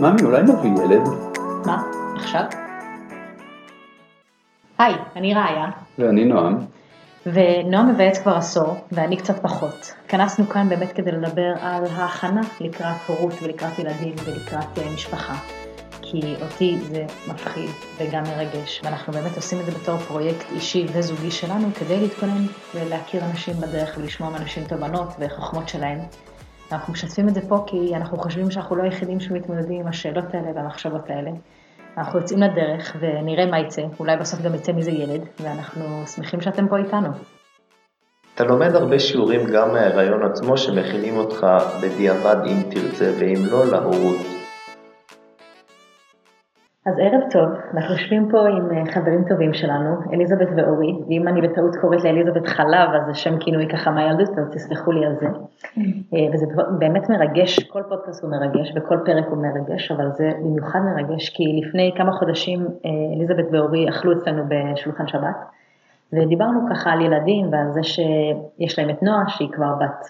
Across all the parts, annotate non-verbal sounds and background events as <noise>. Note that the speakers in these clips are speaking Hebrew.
ממי, אולי נביא ילד? מה? עכשיו? היי, אני ראיה, ואני נועם. ונועם מבייץ כבר עשור, ואני קצת פחות. התכנסנו כאן באמת כדי לדבר על ההכנה לקראת הורות ולקראת ילדים ולקראת אה, משפחה. כי אותי זה מפחיד וגם מרגש, ואנחנו באמת עושים את זה בתור פרויקט אישי וזוגי שלנו כדי להתכונן ולהכיר אנשים בדרך ולשמוע מאנשים תובנות וחוכמות שלהם. אנחנו משתפים את זה פה כי אנחנו חושבים שאנחנו לא היחידים שמתמודדים עם השאלות האלה והמחשבות האלה. אנחנו יוצאים לדרך ונראה מה יצא, אולי בסוף גם יצא מזה ילד, ואנחנו שמחים שאתם פה איתנו. אתה לומד הרבה שיעורים גם מההיריון עצמו שמכינים אותך בדיעבד אם תרצה ואם לא להורות. אז ערב טוב, אנחנו יושבים פה עם אה, חברים טובים שלנו, אליזבת ואורי, ואם אני בטעות קוראת לאליזבת חלב, אז זה שם כינוי ככה מהילדות, אז תסלחו לי על זה. אה, וזה באמת מרגש, כל פודקאסט הוא מרגש וכל פרק הוא מרגש, אבל זה במיוחד מרגש, כי לפני כמה חודשים אה, אליזבת ואורי אכלו אצלנו בשולחן שבת, ודיברנו ככה על ילדים ועל זה שיש להם את נועה, שהיא כבר בת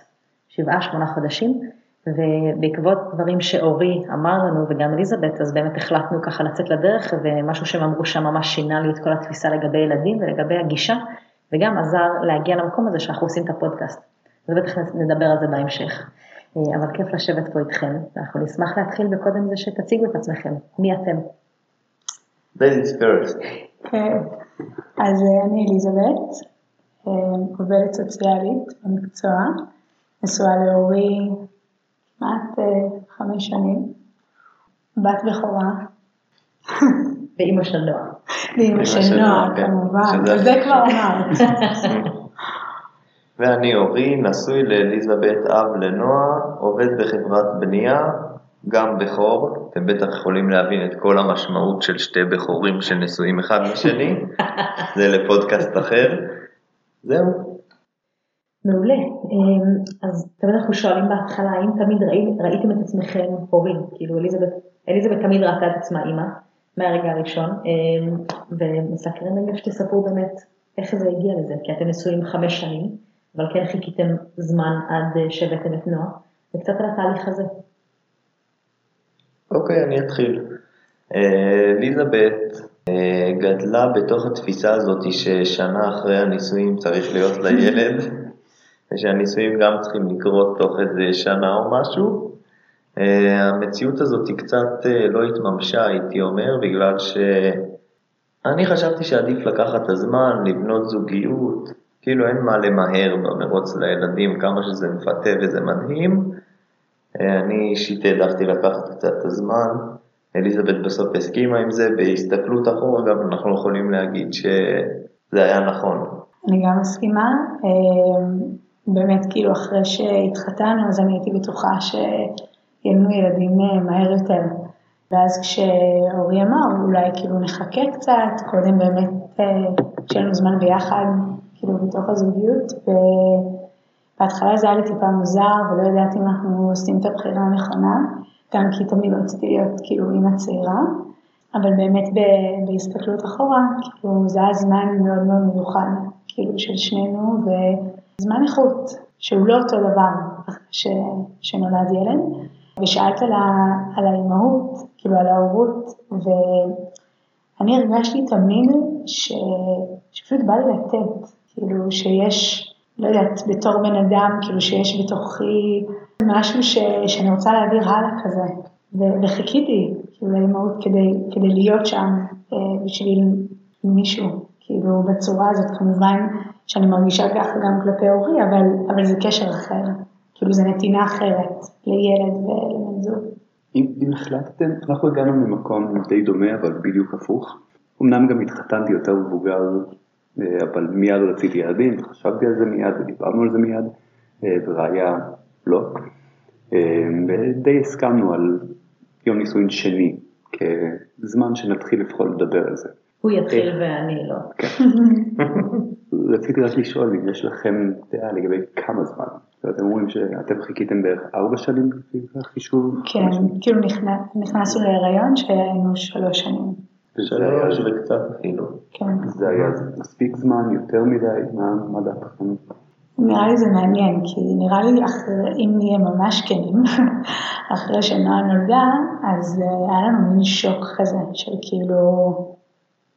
שבעה, שמונה חודשים, ובעקבות דברים שאורי אמר לנו וגם אליזבת, אז באמת החלטנו ככה לצאת לדרך, ומשהו שהם אמרו שם ממש שינה לי את כל התפיסה לגבי ילדים ולגבי הגישה, וגם עזר להגיע למקום הזה שאנחנו עושים את הפודקאסט. אז בטח נדבר על זה בהמשך. אה, אבל כיף לשבת פה איתכם, ואנחנו נשמח להתחיל בקודם זה שתציגו את עצמכם. מי אתם? Ladies first. כן, אז אה, אני אליזבת, אה, עובדת סוציאלית במקצוע, נשואה לאורי כמעט אה, חמש שנים, בת בכורה, ואימא של נועה. ואימא של נועה כן. כמובן, הכי כבר. אמרת. <laughs> ואני אורי, נשוי לאליזבת אב לנועה, עובד בחברת בנייה, גם בכור, אתם בטח יכולים להבין את כל המשמעות של שתי בכורים שנשואים אחד לשני, <laughs> זה לפודקאסט אחר. זהו, מעולה. אמ, אז תמיד אנחנו שואלים בהתחלה, האם תמיד ראי, ראיתם את עצמכם הורים? כאילו אליזבת, אליזבת תמיד ראתה את עצמה אימא, מהרגע הראשון, אמ, ומסקרן רגע שתספרו באמת איך זה הגיע לזה, כי אתם נשואים חמש שנים, אבל כן חיכיתם זמן עד אה, שהבאתם את נועה, וקצת על התהליך הזה. אוקיי, אני אתחיל. אה, אליזבת אה, גדלה בתוך התפיסה הזאת ששנה אחרי הנישואים צריך להיות לה ילד, ושהנישואים גם צריכים לקרות תוך איזה שנה או משהו. אה, המציאות הזאת היא קצת אה, לא התממשה, הייתי אומר, בגלל שאני חשבתי שעדיף לקחת את הזמן, לבנות זוגיות, כאילו אין מה למהר במרוץ לילדים, כמה שזה מפתה וזה מדהים. אה, אני אישית העדפתי לקחת קצת את הזמן, אליזבת בסוף הסכימה עם זה, בהסתכלות אחורה גם אנחנו יכולים להגיד שזה היה נכון. אני גם מסכימה, באמת כאילו אחרי שהתחתנו אז אני הייתי בטוחה שיהיו ילדים אה, מהר יותר. ואז כשאורי אמר אולי כאילו נחכה קצת, קודם באמת אה, שיהיה לנו זמן ביחד, כאילו בתוך הזוגיות, ובהתחלה זה היה לי טיפה מוזר ולא ידעתי אם אנחנו עושים את הבחירה הנכונה, גם כי תמיד רציתי להיות כאילו אימא צעירה, אבל באמת בהסתכלות אחורה, כאילו זה היה זמן מאוד מאוד מיוחד, כאילו של שנינו, וזמן איכות, שהוא לא אותו דבר ש, שנולד ילד, ושאלת על, ה, על האימהות, כאילו על ההורות, ואני הרגשתי תמיד ש, שפשוט בא לי לתת, כאילו שיש, לא יודעת, בתור בן אדם, כאילו שיש בתוכי משהו ש, שאני רוצה להעביר הלאה כזה, ו- וחיכיתי, כאילו לאימהות כדי, כדי להיות שם אה, בשביל מישהו, כאילו בצורה הזאת כמובן שאני מרגישה ככה גם כלפי הורי, אבל, אבל זה קשר אחר, כאילו זה נתינה אחרת לילד ולבן זוג. אם, אם החלטתם, אנחנו הגענו ממקום די דומה, אבל בדיוק הפוך. אמנם גם התחתנתי יותר מבוגר, אה, אבל מיד רציתי ילדים, חשבתי על זה מיד ודיברנו על זה מיד, אה, וראיה לא. אה, ודי הסכמנו על יום נישואין שני, כזמן שנתחיל לפחות לדבר על זה. הוא יתחיל ואני לא. <laughs> רציתי רק לשאול אם יש לכם דעה לגבי כמה זמן. אתם אומרים שאתם חיכיתם בערך ארבע שנים לפי החישוב? כן, כאילו נכנס, נכנסנו להיריון שהיינו שלוש שנים. שלוש וקצת אפילו. כן. זה היה מספיק זמן, יותר מדי, מה, מה דעתכם? נראה לי זה מעניין, כי נראה לי אחרי, אם נהיה ממש כנים, <laughs> אחרי שנועה נולדה, אז אה, היה לנו מין שוק כזה, של כאילו,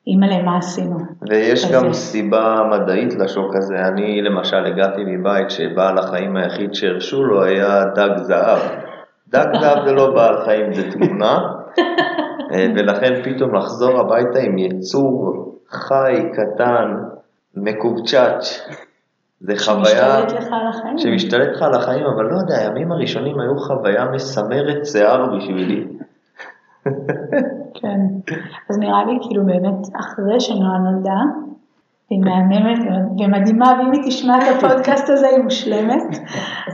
אימא'לה, מה עשינו? ויש אז גם סיבה מדעית לשוק הזה. אני למשל הגעתי מבית שבעל החיים היחיד שהרשו לו היה דג זהב. דג זהב זה לא בעל חיים, זה תמונה, <laughs> אה, ולכן פתאום לחזור הביתה עם יצור חי, קטן, מקובצ'אץ', זה חוויה שמשתלט לך על החיים. שמשתלט לך על החיים, אבל לא יודע, הימים הראשונים היו חוויה מסמרת שיער בשבילי. כן. אז נראה לי כאילו באמת אחרי שנועה נולדה, היא מהממת ומדהימה, ואם היא תשמע את הפודקאסט הזה היא מושלמת,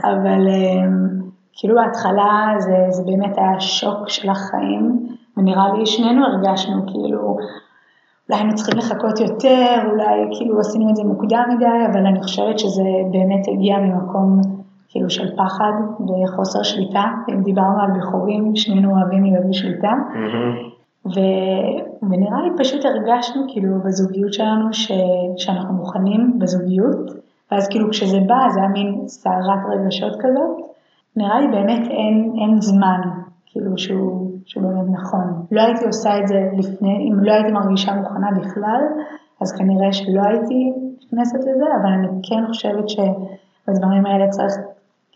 אבל אמ, כאילו בהתחלה זה, זה באמת היה שוק של החיים, ונראה לי שנינו הרגשנו כאילו, אולי היינו צריכים לחכות יותר, אולי כאילו עשינו את זה מוקדם מדי, אבל אני חושבת שזה באמת הגיע ממקום כאילו של פחד וחוסר שליטה, אם דיברנו על בכורים, שנינו אוהבים להיות בשליטה. ו... ונראה לי פשוט הרגשנו כאילו בזוגיות שלנו ש... שאנחנו מוכנים בזוגיות, ואז כאילו כשזה בא זה היה מין סערת רגשות כזאת, נראה לי באמת אין, אין זמן כאילו שהוא, שהוא באמת נכון. לא הייתי עושה את זה לפני, אם לא הייתי מרגישה מוכנה בכלל, אז כנראה שלא הייתי נכנסת לזה, אבל אני כן חושבת שבדברים האלה צריך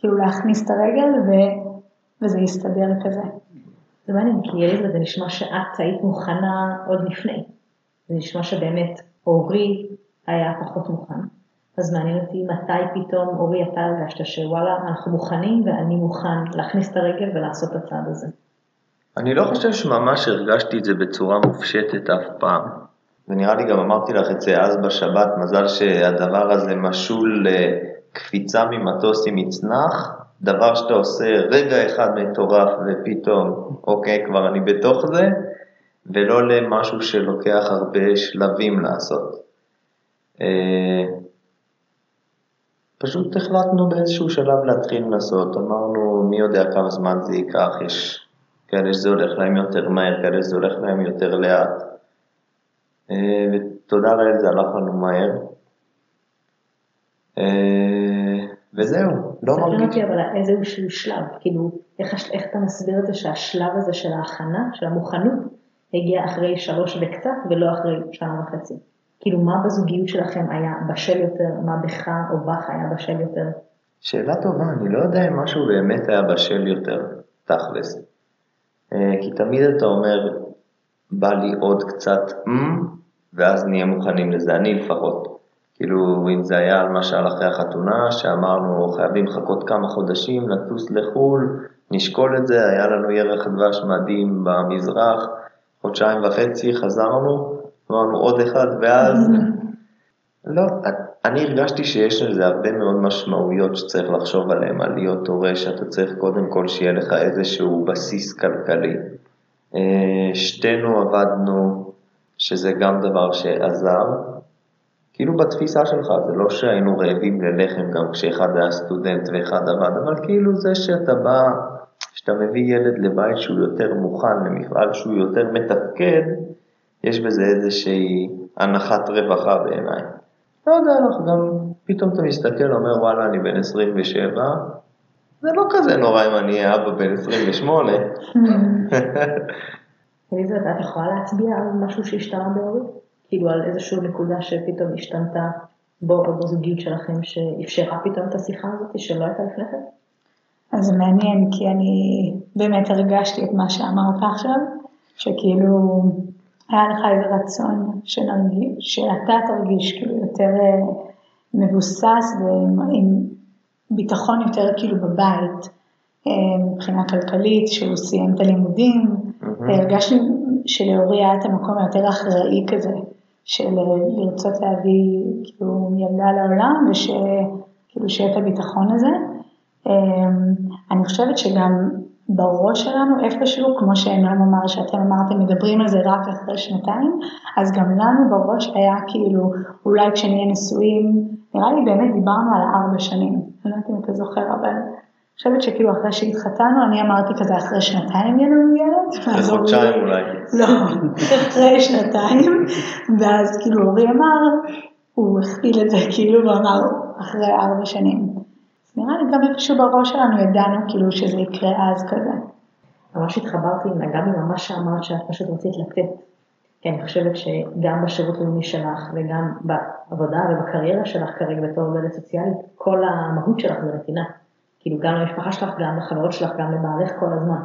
כאילו להכניס את הרגל ו... וזה יסתדר כזה. זה מעניין, כי אליזבeth, זה נשמע שאת היית מוכנה עוד לפני. זה נשמע שבאמת אורי היה פחות מוכן. אז מעניין אותי מתי פתאום, אורי, אתה הרגשת שוואלה, אנחנו מוכנים ואני מוכן להכניס את הרגל ולעשות את הצעד הזה. אני לא חושב שממש הרגשתי את זה בצורה מופשטת אף פעם. ונראה לי גם אמרתי לך את זה אז בשבת, מזל שהדבר הזה משול לקפיצה ממטוס עם מצנח, דבר שאתה עושה רגע אחד מטורף ופתאום, אוקיי, כבר אני בתוך זה, ולא למשהו שלוקח הרבה שלבים לעשות. אה, פשוט החלטנו באיזשהו שלב להתחיל לנסות, אמרנו מי יודע כמה זמן זה ייקח, יש כאלה שזה הולך להם יותר מהר, כאלה שזה הולך להם יותר לאט. אה, ותודה לאל זה הלך לנו מהר. אה, וזהו, לא מרגיש. אותי אבל על איזשהו שלב, כאילו, איך אתה מסביר את זה שהשלב הזה של ההכנה, של המוכנות, הגיע אחרי שלוש וקצת ולא אחרי שנה וחצי. כאילו, מה בזוגיות שלכם היה בשל יותר, מה בך או בך היה בשל יותר? שאלה טובה, אני לא יודע אם משהו באמת היה בשל יותר, תכלס. אה, כי תמיד אתה אומר, בא לי עוד קצת אמ, ואז נהיה מוכנים לזה, אני לפחות. כאילו, אם זה היה למשל אחרי החתונה, שאמרנו חייבים לחכות כמה חודשים, לטוס לחו"ל, נשקול את זה, היה לנו ירח דבש מדהים במזרח, חודשיים וחצי, חזרנו, אמרנו עוד אחד, ואז... <laughs> לא, אני הרגשתי שיש לזה הרבה מאוד משמעויות שצריך לחשוב עליהן, על להיות הורה, שאתה צריך קודם כל שיהיה לך איזשהו בסיס כלכלי. אה, שתינו עבדנו, שזה גם דבר שעזר. כאילו בתפיסה שלך, זה לא שהיינו רעבים ללחם גם כשאחד היה סטודנט ואחד עבד, אבל כאילו זה שאתה בא, שאתה מביא ילד לבית שהוא יותר מוכן, למפעל שהוא יותר מתפקד, יש בזה איזושהי הנחת רווחה בעיניי. לא יודע, אנחנו גם, פתאום אתה מסתכל, אומר וואלה, אני בן 27, זה לא כזה נורא אם אני אהיה אבא בן 28. אליזבeth, את יכולה להצביע על משהו שהשתנה באורי? כאילו על איזושהי נקודה שפתאום השתנתה בו או בזוגיות שלכם, שאפשרה פתאום את השיחה הזאת שלא הייתה לפני כן? אז זה מעניין, כי אני באמת הרגשתי את מה שאמרת עכשיו, שכאילו היה לך איזה רצון שנרגיש, שאתה תרגיש כאילו יותר אה, מבוסס ועם עם ביטחון יותר כאילו בבית, אה, מבחינה כלכלית, שהוא סיים את הלימודים, הרגשתי שלאורי היה את המקום היותר אחראי כזה, של אה, לרצות להביא כאילו ילדה לעולם, ושכאילו שיהיה את הביטחון הזה. אני חושבת שגם בראש שלנו איפשהו, כמו שנועם אמר, שאתם אמרתם, מדברים על זה רק אחרי שנתיים, אז גם לנו בראש היה כאילו, אולי כשנהיה נשואים, נראה לי באמת דיברנו על ארבע שנים, אני לא יודעת אם אתה זוכר, אבל חושבת שכאילו אחרי שהתחתנו, אני אמרתי כזה אחרי שנתיים יהיה לנו ילד. אורי- חודשיים אולי. לא, אחרי שנתיים, ואז כאילו אורי אמר, הוא הכפיל את זה כאילו ואמר, אחרי ארבע שנים. נראה לי גם איפשהו בראש שלנו ידענו כאילו שזה יקרה אז כזה. ממש התחברתי, נגע בי ממש שאמרת שאת פשוט רצית לתת. כי אני חושבת שגם בשירות לאומי שלך וגם בעבודה ובקריירה שלך כרגע בתור עובדת סוציאלית, כל המהות שלך זה נתינה. כאילו גם למשפחה שלך, גם לחברות שלך, גם לבעלך כל הזמן.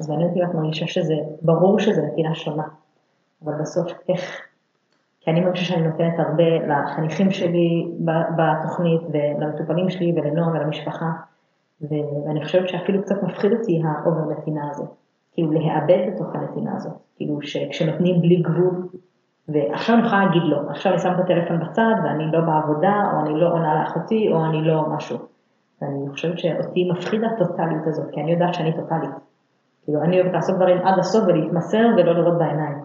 אז מעניין אותי אם את מרגישה שזה, ברור שזה נתינה שונה, אבל בסוף איך, כי אני מרגישה שאני נותנת הרבה לחניכים שלי בתוכנית ולמטופלים שלי ולנוער ולמשפחה, ואני חושבת שאפילו קצת מפחיד אותי ה over נתינה הזאת, כאילו להיאבד בתוך הנתינה הזאת, כאילו שכשנותנים בלי גבול, ועכשיו אני יכולה להגיד לא, עכשיו אני שמה את הטלפון בצד ואני לא בעבודה, או אני לא עונה לאחותי, או אני לא משהו. ואני חושבת שאותי מפחיד הטוטליות הזאת, כי אני יודעת שאני טוטלית. כאילו, אני אוהבת לעשות דברים עד הסוף ולהתמסר ולא לראות בעיניים.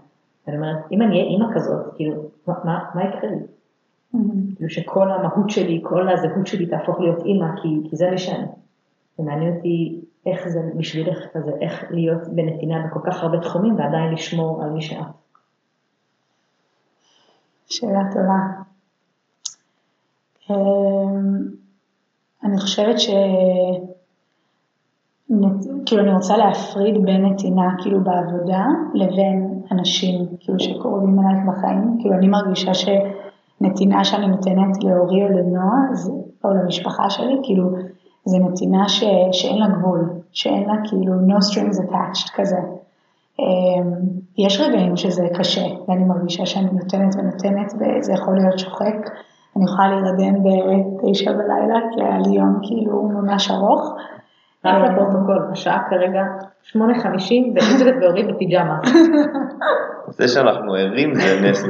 ואני אומרת, אם אני אהיה אימא כזאת, כאילו, מה, מה יקרה לי? Mm-hmm. כאילו שכל המהות שלי, כל הזהות שלי תהפוך להיות אימא, כי, כי זה מי שאני. ומעניין אותי איך זה בשבילך כזה, איך להיות בנתינה בכל כך הרבה תחומים ועדיין לשמור על מי שאת. שאלה טובה. אני חושבת ש... כאילו אני רוצה להפריד בין נתינה כאילו בעבודה לבין אנשים כאילו שקרובים אלייך בחיים, כאילו אני מרגישה שנתינה שאני נותנת להורי או לנועה או למשפחה שלי, כאילו זה נתינה ש, שאין לה גבול, שאין לה כאילו no strings attached כזה. אמ, יש רגעים שזה קשה ואני מרגישה שאני נותנת ונותנת וזה יכול להיות שוחק, אני יכולה להירדם בתשע בלילה כי היה לי יום כאילו ממש ארוך. רק אה, לפרוטוקול, השעה כרגע 8.50 ואיזבט והורים בפיג'מה. <laughs> זה שאנחנו ערים זה נס <laughs>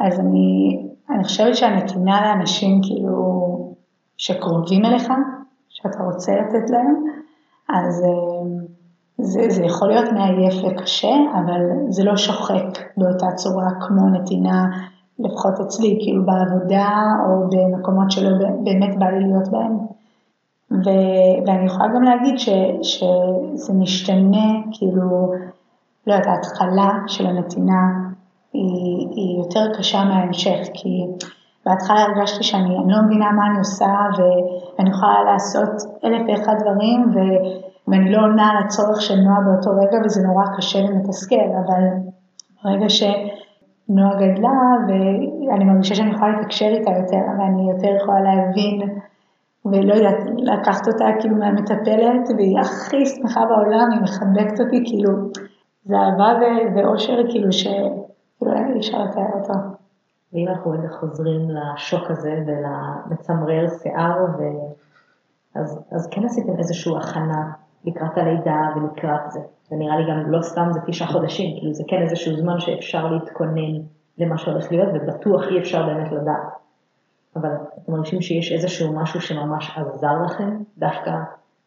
אז אני, אני חושבת שהנתינה לאנשים כאילו שקרובים אליך, שאתה רוצה לתת להם, אז אה, זה, זה יכול להיות מעייף וקשה, אבל זה לא שוחק באותה צורה כמו נתינה, לפחות אצלי, כאילו בעבודה או במקומות שלא באמת בא לי להיות בהם. ו, ואני יכולה גם להגיד ש, שזה משתנה, כאילו, לא יודעת, ההתחלה של הנתינה היא, היא יותר קשה מההמשך, כי בהתחלה הרגשתי שאני לא מבינה מה אני עושה ואני יכולה לעשות אלף ואחד דברים ו, ואני לא עונה על הצורך של נועה באותו רגע וזה נורא קשה ומתסכל, אבל ברגע שנועה גדלה ואני מרגישה שאני יכולה לתקשר איתה יותר ואני יותר יכולה להבין ולא יודעת, לקחת אותה כאילו מהמטפלת, והיא הכי שמחה בעולם, היא מחבקת אותי, כאילו, זה אהבה ואושר, כאילו, שכאילו אי אפשר לתאר אותו. ואם אנחנו רגע חוזרים לשוק הזה ולמצמרר שיער, ו... אז, אז כן עשיתם איזושהי הכנה לקראת הלידה ולקראת זה. זה נראה לי גם לא סתם זה תשעה חודשים, כאילו זה כן איזשהו זמן שאפשר להתכונן למה שהולך להיות, ובטוח אי אפשר באמת לדעת. אבל אתם מרגישים שיש איזשהו משהו שממש עזר לכם, דווקא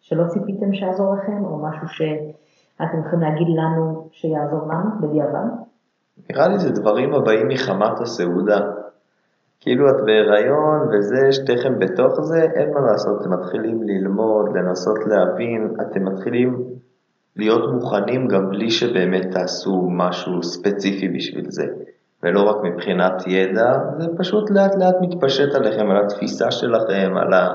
שלא ציפיתם שיעזור לכם, או משהו שאתם יכולים להגיד לנו שיעזור לנו בדיעבד? נראה לי זה דברים הבאים מחמת הסעודה. כאילו את בהיריון וזה, שתיכם בתוך זה, אין מה לעשות, אתם מתחילים ללמוד, לנסות להבין, אתם מתחילים להיות מוכנים גם בלי שבאמת תעשו משהו ספציפי בשביל זה. ולא רק מבחינת ידע, זה פשוט לאט לאט מתפשט עליכם, על התפיסה שלכם, על ה...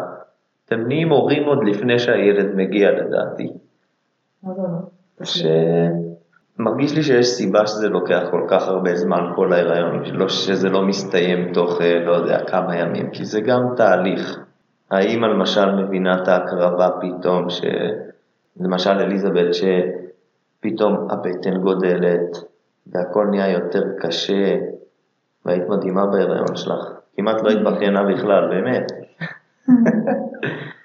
אתם נהיים הורים עוד לפני שהילד מגיע לדעתי. שמרגיש לי שיש סיבה שזה לוקח כל כך הרבה זמן כל ההיריון, לא שזה לא מסתיים תוך אה, לא יודע כמה ימים, כי זה גם תהליך. האמא למשל מבינה את ההקרבה פתאום, ש... למשל אליזבת שפתאום הבטן גודלת, והכל נהיה יותר קשה, והיית מדהימה בהיריון שלך. כמעט לא התבכיינה בכלל, באמת. <laughs> <laughs>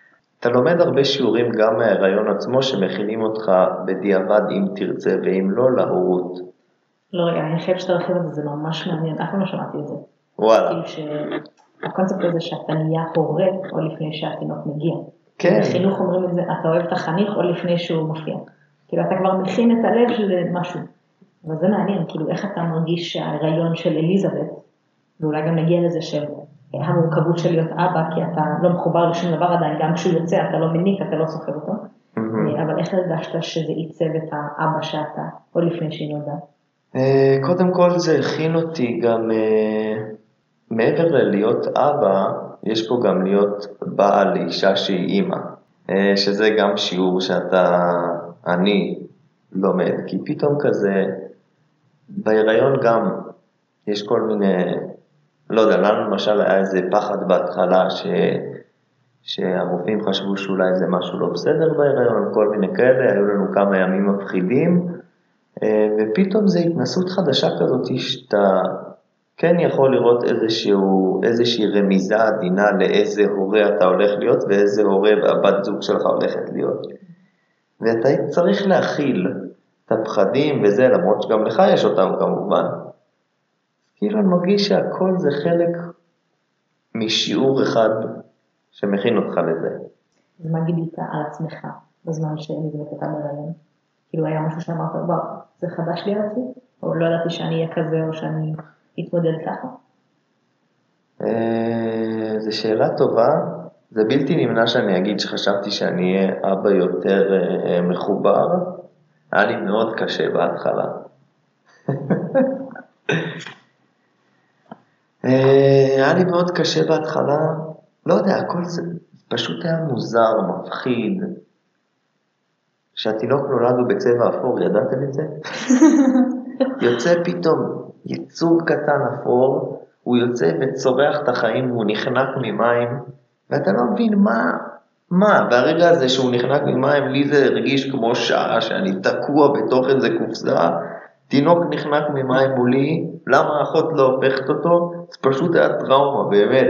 אתה לומד הרבה שיעורים גם מההיריון עצמו שמכינים אותך בדיעבד אם תרצה ואם לא להורות. לא רגע, אני חושבת שאתה רכיב את זה, זה ממש מעניין, אף פעם לא שמעתי את זה. וואלה. כאילו שהקונספט הזה שאתה נהיה הורה או לפני שהתינוק מגיע. כן. בחינוך אומרים את זה, אתה אוהב את החניך או לפני שהוא מופיע. כאילו אתה כבר מכין את הלב של משהו. אבל זה מעניין, כאילו איך אתה מרגיש שההיריון של אליזבת, ואולי גם נגיע לזה של המורכבות של להיות אבא, כי אתה לא מחובר לשום דבר עדיין, גם כשהוא יוצא אתה לא מניק, אתה לא סוחב אותו, mm-hmm. אבל איך הרגשת שזה עיצב את האבא שאתה, עוד לפני שהיא נולדה? אה, קודם כל זה הכין אותי גם, אה, מעבר ללהיות אבא, יש פה גם להיות בעל לאישה שהיא אימא, אה, שזה גם שיעור שאתה, אני לומד, כי פתאום כזה, בהיריון גם יש כל מיני, לא יודע, לנו למשל היה איזה פחד בהתחלה ש... שהרופאים חשבו שאולי זה משהו לא בסדר בהיריון, כל מיני כאלה, היו לנו כמה ימים מפחידים, אה, ופתאום זו התנסות חדשה כזאת שאתה כן יכול לראות איזשהו, איזושהי רמיזה עדינה לאיזה הורה אתה הולך להיות ואיזה הורה הבת זוג שלך הולכת להיות. ואתה צריך להכיל את הפחדים וזה, למרות שגם לך יש אותם כמובן. כאילו אני מרגיש שהכל זה חלק משיעור אחד שמכין אותך לזה. אז מה גילית על עצמך בזמן שנבנית אתה בהיריון? כאילו היה משהו שאמרת, וואו, זה חדש לי על עצמי? או לא ידעתי שאני אהיה כזה או שאני אתמודד ככה? אה, זו שאלה טובה. זה בלתי נמנע שאני אגיד שחשבתי שאני אהיה אבא יותר אה, מחובר. היה לי מאוד קשה בהתחלה. <laughs> אה, היה לי מאוד קשה בהתחלה, לא יודע, הכל זה פשוט היה מוזר, מפחיד. כשהתינוק נולד הוא בצבע אפור, ידעתם את זה? <laughs> יוצא פתאום יצור קטן אפור, הוא יוצא וצורח את החיים והוא נחנק ממים, ואתה לא מבין מה, מה, והרגע הזה שהוא נחנק ממים, לי זה הרגיש כמו שעה שאני תקוע בתוך איזה קופסה, תינוק נחנק ממים מולי, למה האחות לא הופכת אותו? זה פשוט היה טראומה, באמת.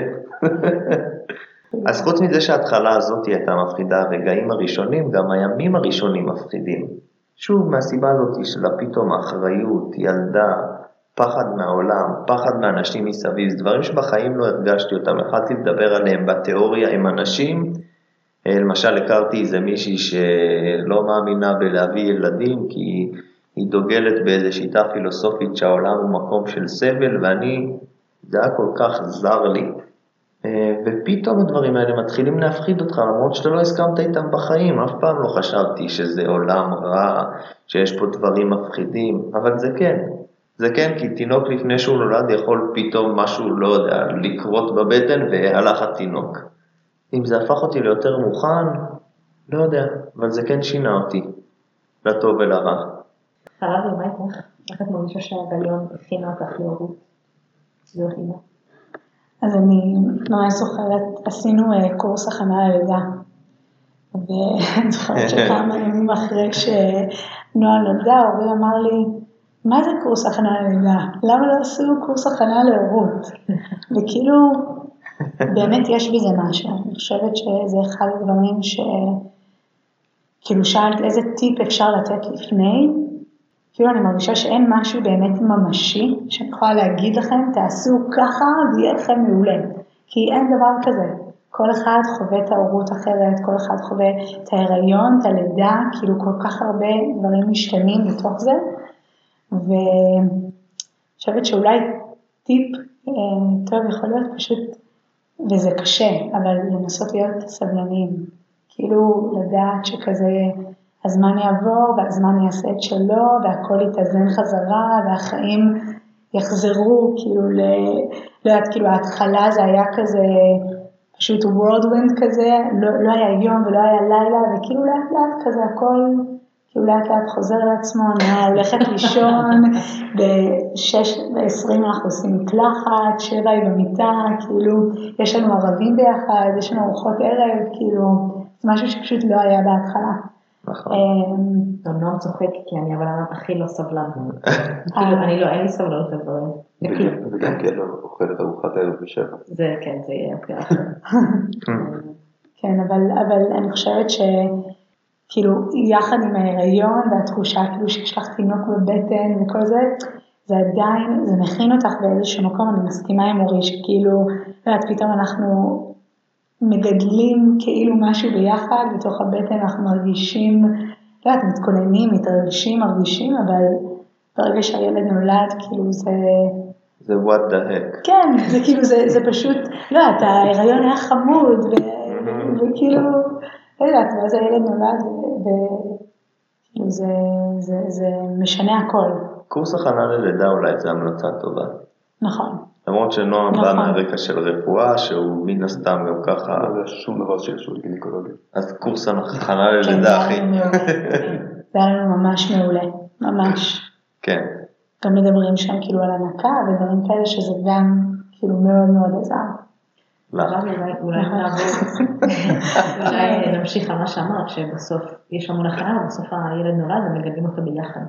<laughs> אז חוץ מזה שההתחלה הזאת הייתה מפחידה, הרגעים הראשונים, גם הימים הראשונים מפחידים. שוב, מהסיבה הזאת של פתאום האחריות, ילדה, פחד מהעולם, פחד מאנשים מסביב, זה דברים שבחיים לא הרגשתי אותם, התחלתי לדבר עליהם בתיאוריה עם אנשים, אה, למשל הכרתי איזה מישהי שלא מאמינה בלהביא ילדים כי היא דוגלת באיזו שיטה פילוסופית שהעולם הוא מקום של סבל ואני, זה היה כל כך זר לי. אה, ופתאום הדברים האלה מתחילים להפחיד אותך למרות שאתה לא הסכמת איתם בחיים, אף פעם לא חשבתי שזה עולם רע, שיש פה דברים מפחידים, אבל זה כן, זה כן, כי תינוק לפני שהוא נולד יכול פתאום משהו, לא יודע, לקרות בבטן והלך התינוק. אם זה הפך אותי ליותר מוכן, לא יודע, אבל זה כן שינה אותי, לטוב ולרע. חלבי, מה איתך? איך את מרגישה שהגליון הכינה אותך להורות? להיות אימא? אז אני ממש זוכרת, עשינו אה, קורס הכנה ללידה. ואני זוכרת <laughs> שכמה ימים אחרי שנועה נולדה, אורי אמר לי, מה זה קורס הכנה ללידה? למה לא עשו קורס הכנה להורות? <laughs> וכאילו, באמת יש בזה משהו. אני חושבת שזה אחד הדברים ש... כאילו שאלת איזה טיפ אפשר לתת לפני, כאילו אני מרגישה שאין משהו באמת ממשי שאני יכולה להגיד לכם, תעשו ככה ויהיה לכם מעולה. כי אין דבר כזה. כל אחד חווה את ההורות אחרת, כל אחד חווה את ההיריון, את הלידה, כאילו כל כך הרבה דברים משתנים בתוך זה. ואני חושבת שאולי טיפ אה, טוב יכול להיות פשוט, וזה קשה, אבל לנסות להיות סבלניים. כאילו לדעת שכזה הזמן יעבור והזמן יעשה את שלו והכל יתאזן חזרה והחיים יחזרו, כאילו, ל... לא יודעת, כאילו ההתחלה זה היה כזה פשוט whirlwind כזה, לא, לא היה יום ולא היה לילה וכאילו לאט לאט כזה הכל כאילו לאט לאט חוזר לעצמו, נהיה הולכת לישון, <laughs> ב-6 ו-20 אנחנו עושים מקלחת, 7 היא במיטה, כאילו יש לנו ערבים ביחד, יש לנו ארוחות ערב, כאילו זה משהו שפשוט לא היה בהתחלה. נכון. אמ, גם נועם צוחק כי אני אבל הכי לא סבלן. <laughs> כאילו אני לא, אין לי סבלנות לדברים. וגם כי אני לא אוכלת ארוחת ערב בשבע. זה כן, זה יהיה פרק. <laughs> כן, אבל אני חושבת שכאילו יחד עם ההיריון והתחושה כאילו שיש לך תינוק בבטן וכל זה, זה עדיין, זה מכין אותך באיזשהו מקום, אני מסכימה עם אורי שכאילו, לא יודעת, פתאום אנחנו מגדלים כאילו משהו ביחד, בתוך הבטן אנחנו מרגישים, לא יודעת, מתכוננים, מתרגשים, מרגישים, אבל ברגע שהילד נולד, כאילו זה... זה what the heck. כן, זה כאילו, זה, זה פשוט, לא יודעת, ההיריון היה חמוד, ו, וכאילו, לא יודעת, ואז הילד נולד, וכאילו זה, זה, זה משנה הכל. קורס הכנה ללידה אולי זה המלצה טובה. נכון. למרות שנועם בא נכון. מהרקע של רפואה, שהוא מן הסתם גם ככה, לא יודע שום דבר שקשור לגינקולוגיה. אז קורס הכנה כן, ללידה, אחי. זה היה לנו ממש מעולה, ממש. כן, גם מדברים שם כאילו על הנקה ודברים כאלה, שזה גם כאילו מאוד מאוד עזר. אולי נעבור, <laughs> אולי נמשיך על מה שאמרת, שבסוף יש המון הכנה, ובסוף הילד נולד ומגדלים אותו ביחד.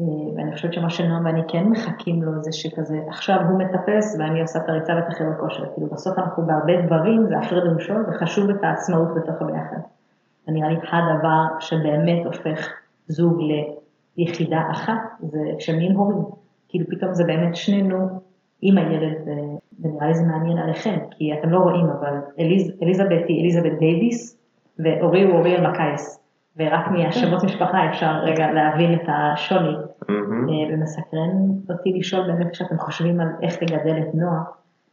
אה, ואני חושבת שמה שנועם ואני כן מחכים לו זה שכזה, עכשיו הוא מטפס ואני עושה את הריצה ואת החדר כושר. כאילו בסוף אנחנו בהרבה דברים, זה הפרד ומשול, וחשוב את העצמאות בתוך הביחד. זה נראה לי הדבר שבאמת הופך זוג ליחידה אחת, זה כשהם נהיים הורים. כאילו פתאום זה באמת שנינו עם הילד, ונראה לי זה מעניין עליכם, כי אתם לא רואים, אבל אליז, אליזבת היא אליזבת דייוויס, ואורי הוא אורי אלמקייס. ורק מהשמות משפחה אפשר רגע להבין את השוני. אה, ומסקרן אותי לשאול באמת כשאתם חושבים על איך לגדל את נועה,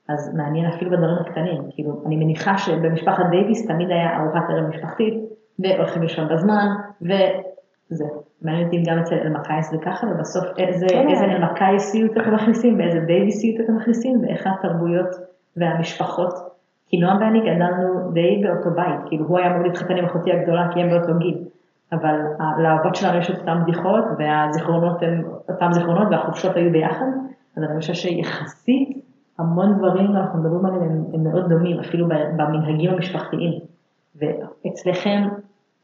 אז מעניין אפילו בדברים הקטנים, כאילו אני מניחה שבמשפחת דייוויס תמיד היה ארוחת ערב משפחתית, והולכים לישון בזמן, וזה. מעניין אותי גם אצל אלמקייס זה ככה, ובסוף איזה, כן. איזה אלמקייסיות אתם מכניסים, ואיזה דייוויסיות אתם מכניסים, ואיך התרבויות והמשפחות. כי נועם ואני גדלנו די באותו בית, כאילו הוא היה אמור להתחתן עם אחותי הגדולה כי הם באותו גיל, אבל לאבות שלנו יש את אותן בדיחות, והזיכרונות הם אותם זיכרונות, והחופשות היו ביחד, אז אני חושב שיחסית המון דברים אנחנו מדברים עליהם הם, הם מאוד דומים, אפילו במנהגים המשפחתיים. ואצלכם,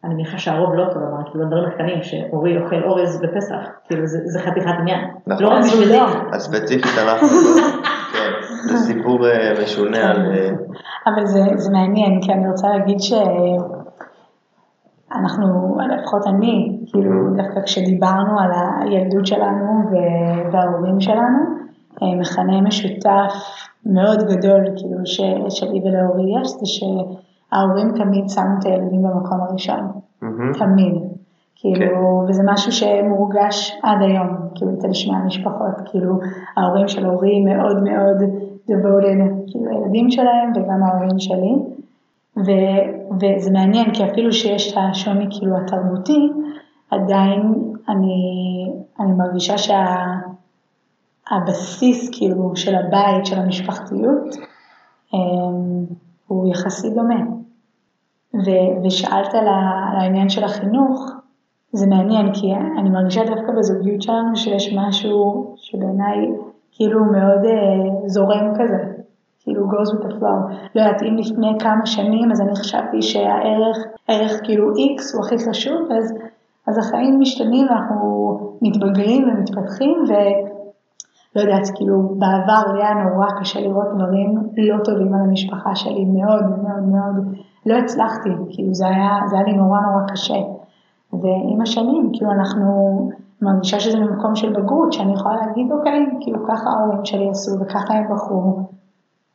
אני מניחה שהרוב לא אותו דבר, כאילו הדברים הקטנים, שאורי אוכל אורז בפסח, כאילו זה, זה חתיכת עניין. נכון. לא רק בשבילי. לא. אז ספציפית אנחנו, זה סיפור אה, משונה על, אה, אבל זה, זה מעניין, כי אני רוצה להגיד שאנחנו, לפחות אני, כאילו דווקא כשדיברנו על הילדות שלנו וההורים שלנו, אה, מכנה משותף מאוד גדול, כאילו, ש, שלי ולאורי יש, זה שההורים תמיד שמו את הילדים במקום הראשון. תמיד. כאילו, וזה משהו שמורגש עד היום, כאילו, אצל שני המשפחות, כאילו, ההורים של אורי מאוד מאוד devoted, כאילו, הילדים שלהם וגם ההורים שלי, ו, וזה מעניין, כי אפילו שיש את השוני, כאילו, התרבותי, עדיין אני, אני מרגישה שהבסיס, כאילו, של הבית, של המשפחתיות, אמ, הוא יחסית דומה. ו- ושאלת על העניין של החינוך, זה מעניין, כי אני מרגישה דווקא בזוגיות שלנו שיש משהו שבעיניי כאילו מאוד אה, זורם כזה, כאילו goes with the flow. לא יודעת, אם לפני כמה שנים אז אני חשבתי שהערך, ערך כאילו X הוא הכי חשוב, אז, אז החיים משתנים ואנחנו מתבגרים ומתפתחים, ולא יודעת, כאילו בעבר היה נורא קשה לראות דברים לא טובים על המשפחה שלי, מאוד מאוד מאוד, לא הצלחתי, כאילו זה היה, זה היה לי נורא נורא קשה. ועם השנים, כאילו אנחנו, מרגישה שזה ממקום של בגרות, שאני יכולה להגיד, אוקיי, כאילו ככה ההורים שלי עשו וככה הם בחרו,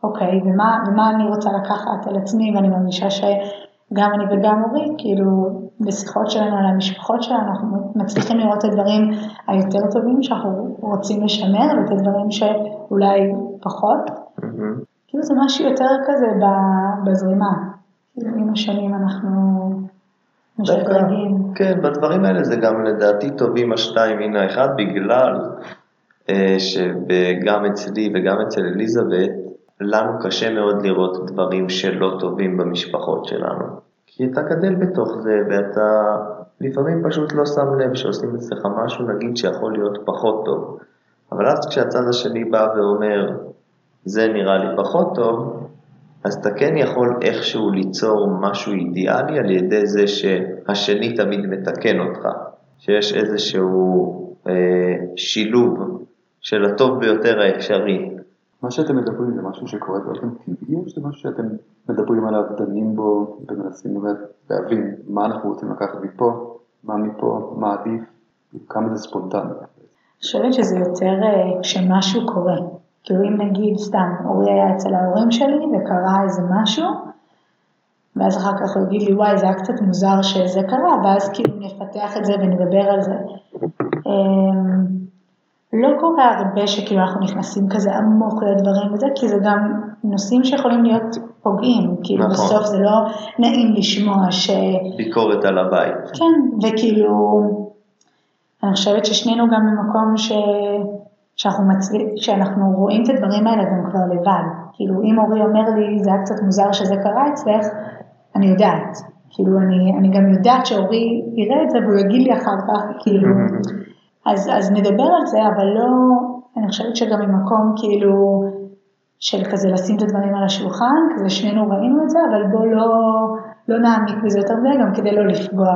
אוקיי, ומה, ומה אני רוצה לקחת על עצמי, ואני מרגישה שגם אני וגם אורי, כאילו, בשיחות שלנו על המשפחות שלנו, אנחנו מצליחים לראות את הדברים היותר טובים שאנחנו רוצים לשמר, ואת הדברים שאולי פחות. מהמם. כאילו זה משהו יותר כזה בזרימה. עם השנים אנחנו משדרגים. כן, בדברים האלה זה גם לדעתי טובים השתיים מן האחד, בגלל אה, שגם אצלי וגם אצל אליזבת, לנו קשה מאוד לראות דברים שלא טובים במשפחות שלנו. כי אתה גדל בתוך זה, ואתה לפעמים פשוט לא שם לב שעושים אצלך משהו, נגיד, שיכול להיות פחות טוב. אבל אז כשהצד השני בא ואומר, זה נראה לי פחות טוב, אז אתה כן יכול איכשהו ליצור משהו אידיאלי על ידי זה שהשני תמיד מתקן אותך, שיש איזשהו אה, שילוב של הטוב ביותר האפשרי. מה שאתם מדברים זה משהו שקורה באופן טבעי, או שזה משהו שאתם מדברים עליו, דנים בו, ומנסים באמת להבין מה אנחנו רוצים לקחת מפה, מה מפה, מה עדיף, כמה זה ספונטני. אני חושבת שזה יותר אה, כשמשהו קורה. כאילו אם נגיד סתם, אורי היה אצל ההורים שלי וקרה איזה משהו, ואז אחר כך הוא יגיד לי, וואי, זה היה קצת מוזר שזה קרה, ואז כאילו נפתח את זה ונדבר על זה. אמ, לא קורה הרבה שכאילו אנחנו נכנסים כזה עמוק לדברים וזה, כי זה גם נושאים שיכולים להיות פוגעים, כאילו נכון. בסוף זה לא נעים לשמוע ש... ביקורת על הבית. כן, וכאילו, אני חושבת ששנינו גם במקום ש... שאנחנו, מצליח, שאנחנו רואים את הדברים האלה גם כבר לבד. כאילו, אם אורי אומר לי, זה היה קצת מוזר שזה קרה אצלך, אני יודעת. כאילו, אני, אני גם יודעת שאורי יראה את זה והוא יגיד לי אחר כך, כאילו, אז, אז נדבר על זה, אבל לא, אני חושבת שגם ממקום כאילו של כזה לשים את הדברים על השולחן, כזה שנינו ראינו את זה, אבל בוא לא, לא נעמיק בזה יותר מדי, גם כדי לא לפגוע.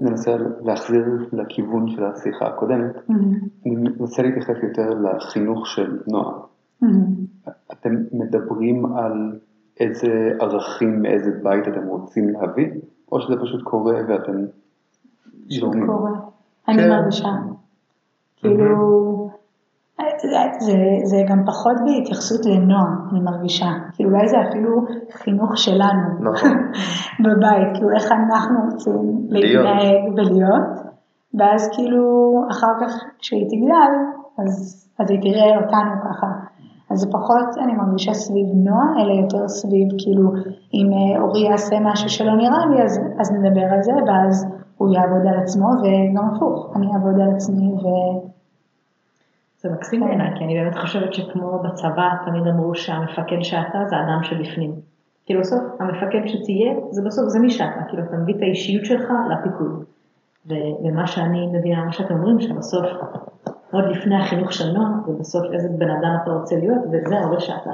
ננסה להחזיר לכיוון של השיחה הקודמת. Mm-hmm. אני מנסה להתייחס יותר לחינוך של נוער. Mm-hmm. אתם מדברים על איזה ערכים מאיזה בית אתם רוצים להביא, או שזה פשוט קורה ואתם... פשוט קורה. אני כן. מרגישה. כאילו, זה, זה גם פחות בהתייחסות לנועם, אני מרגישה. כאילו אולי זה אפילו חינוך שלנו. נכון. <laughs> בבית, כאילו איך אנחנו רוצים להתנהג ולהיות, ואז כאילו אחר כך כשהיא תגדל, אז, אז היא תראה אותנו ככה. אז זה פחות, אני מרגישה סביב נועה, אלא יותר סביב כאילו, אם אה, אורי יעשה משהו שלא נראה לי, אז, אז נדבר על זה, ואז הוא יעבוד על עצמו, וגם הפוך, אני אעבוד על עצמי ו... זה מקסים כן. בעיניי, כי אני באמת חושבת שכמו בצבא, תמיד אמרו שהמפקד שאתה זה אדם שבפנים. כאילו בסוף, המפקד שתהיה, זה בסוף, זה מי שאתה, כאילו אתה מביא את האישיות שלך לפיקוד. ומה שאני מבינה, מה שאתם אומרים, שבסוף, עוד לפני החינוך של נוער, ובסוף איזה בן אדם אתה רוצה להיות, וזה ההורה שאתה.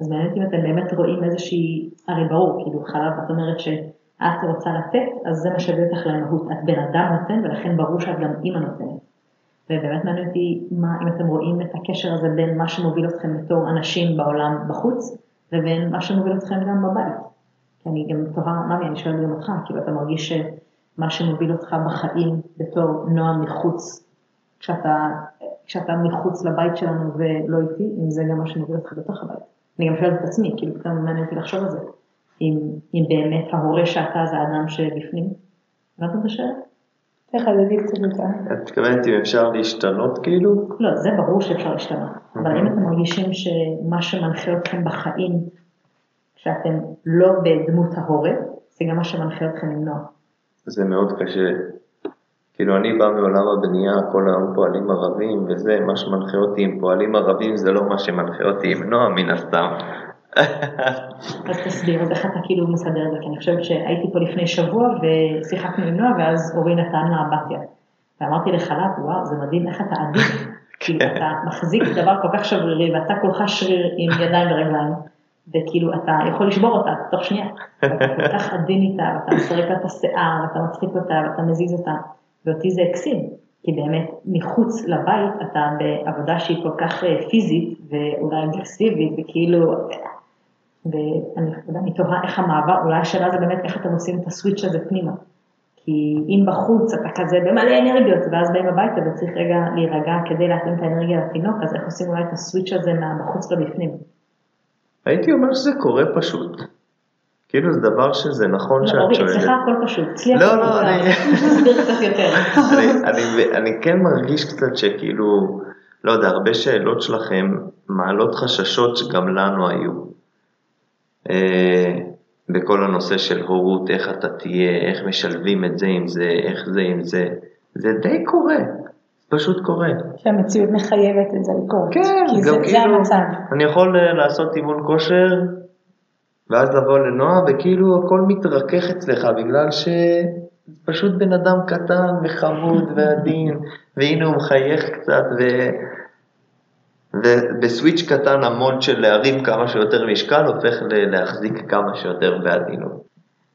אז מעניין אם אתם באמת רואים איזושהי, הרי ברור, כאילו חלב, את אומרת שאת רוצה לתת, אז זה מה שהביא אותך למהות. את בן אדם נותן, ולכן ברור שאת גם אימא נותנת. ובאמת מעניין אותי מה, אם אתם רואים את הקשר הזה בין מה שמוביל אתכם בתור אנשים בעולם בחוץ, ובין מה שמוביל אתכם גם בבית. כי אני גם תוהה, ממי, אני שואלת גם אותך, כאילו אתה מרגיש שמה שמוביל אותך בחיים בתור נועם מחוץ, כשאתה, כשאתה מחוץ לבית שלנו ולא איתי, אם זה גם מה שמוביל אותך בתוך הבית. אני גם שואלת את עצמי, כאילו, גם מעניין אותי לחשוב על זה. אם, אם באמת ההורה שאתה זה האדם שבפנים. הבנת את השאלה? תחדדי קצת יותר. את מתכוונת אם אפשר להשתנות כאילו? לא, זה ברור שאפשר להשתנות. אבל אם אתם מרגישים שמה שמנחה אתכם בחיים, שאתם לא בדמות ההורה, זה גם מה שמנחה אתכם למנוע. זה מאוד קשה. כאילו אני בא מעולם הבנייה, כל היום פועלים ערבים וזה, מה שמנחה אותי עם פועלים ערבים זה לא מה שמנחה אותי עם נועם מן הסתם. <laughs> אז תסביר, אז איך אתה כאילו מסדר את זה, כי אני חושבת שהייתי פה לפני שבוע ושיחקנו עם נועה ואז אורי נתן לה אמבטיה. ואמרתי לחל"ת, וואו, זה מדהים איך אתה עדיף, <laughs> כאילו אתה מחזיק דבר כל כך שברירי ואתה כולך שריר עם ידיים ורגליים, וכאילו אתה יכול לשבור אותה תוך שנייה. אתה כל כך עדין איתה, ואתה מסרק לה את השיער, ואתה מצחיק אותה, ואתה מזיז אותה, ואותי זה הקסים. כי באמת מחוץ לבית אתה בעבודה שהיא כל כך אה, פיזית ואולי אגרסיבית וכאילו ואני תוהה איך המעבר, אולי השאלה זה באמת איך אתם עושים את הסוויץ' הזה פנימה. כי אם בחוץ אתה כזה במלא אנרגיות, ואז באים הביתה וצריך רגע להירגע כדי להתאים את האנרגיה לתינוק, אז איך עושים אולי את הסוויץ' הזה מהבחוץ לבפנים? הייתי אומר שזה קורה פשוט. כאילו זה דבר שזה נכון לא, שאת שואלת. אצלך הכל פשוט, אצלי לא, לא, אני... תסביר קצת יותר. <laughs> אני כן מרגיש קצת שכאילו, לא יודע, הרבה שאלות שלכם מעלות חששות שגם לנו היו. אה, בכל הנושא של הורות, איך אתה תהיה, איך משלבים את זה עם זה, איך זה עם זה, זה די קורה, פשוט קורה. שהמציאות מחייבת את זה לקרות, כן, כי זה, כאילו, זה המצב. אני יכול אה, לעשות אימון כושר, ואז לבוא לנועה, וכאילו הכל מתרכך אצלך, בגלל שפשוט בן אדם קטן וחמוד ועדין, והנה הוא מחייך קצת, ו... ובסוויץ' קטן המון של להרים כמה שיותר משקל הופך להחזיק כמה שיותר בעדינות.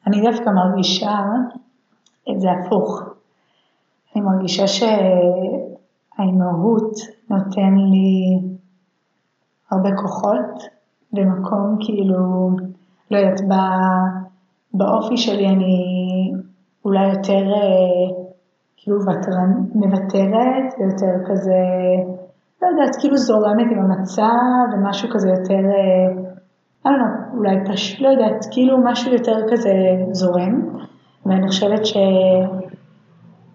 אני דווקא מרגישה את זה הפוך. אני מרגישה שהאימהות נותן לי הרבה כוחות במקום כאילו, לא יודעת, באופי שלי אני אולי יותר כאילו מוותרת ויותר כזה לא יודעת, כאילו זורמת עם המצב ומשהו כזה יותר, לא יודעת, אולי פשוט, לא יודעת, כאילו משהו יותר כזה זורם. ואני חושבת ש...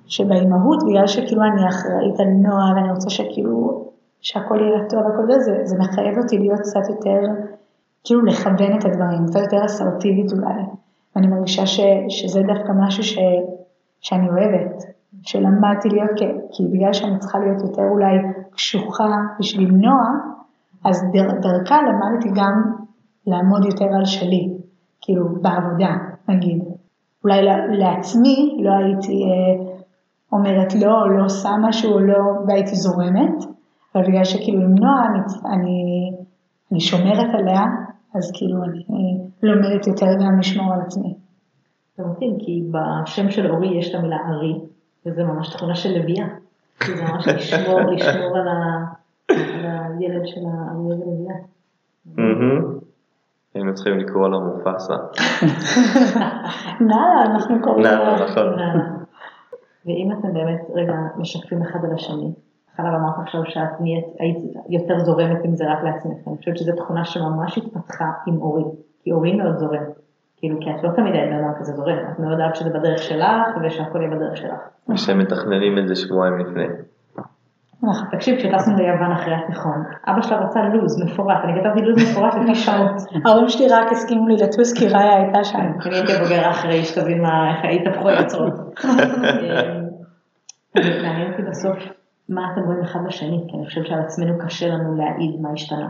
שבאימהות, בגלל שכאילו אני אחראית על נועה ואני רוצה שכאילו, שהכל יהיה טוב והכל זה, זה, זה מחייב אותי להיות קצת יותר, כאילו לכוון את הדברים, קצת יותר אסרטיבית אולי. ואני מרגישה ש, שזה דווקא משהו ש, שאני אוהבת. שלמדתי להיות, כי, כי בגלל שאני צריכה להיות יותר אולי קשוחה בשביל נועה, אז דר, דרכה למדתי גם לעמוד יותר על שלי, כאילו בעבודה, נגיד. אולי לעצמי לא הייתי אה, אומרת לא, או לא עושה משהו, או לא, והייתי זורמת, אבל בגלל שכאילו עם נועה אני, אני, אני שומרת עליה, אז כאילו אני לומדת יותר גם לשמור על עצמי. זה מתאים, כי בשם של אורי יש את המילה ארי, וזה ממש תכונה של לביאה. זה ממש לשמור, לשמור על, ה, על הילד של האריה ולביאה. היינו צריכים לקרוא לה מופסה. נאללה, אנחנו קוראים לה. נאללה, נכון. ואם אתם באמת רגע משקפים אחד על השני, חלב אמרת עכשיו שאת נהיית, היית יותר זורמת עם זה רק לעצמך, אני חושבת שזו תכונה שממש התפתחה עם אורי, כי אורי מאוד זורם, כאילו כי את לא תמיד היית בן אדם כזה זורם, את מאוד אהבת שזה בדרך שלך ושהכל יהיה בדרך שלך. ושמתכננים את זה שבועיים לפני. תקשיב, כשטסנו ליוון אחרי התיכון, אבא שלה רצה לוז מפורט, אני כתבתי לוז מפורט לפי שעות. ההורים שלי רק הסכימו לי לטוס כי ראיה הייתה שם. אני הייתי בוגר אחרי, שתבין איך התהפכו היוצרות. <laughs> מעניין אותי בסוף מה אתם רואים אחד בשני, כי אני חושבת שעל עצמנו קשה לנו להעיד מה השתנה.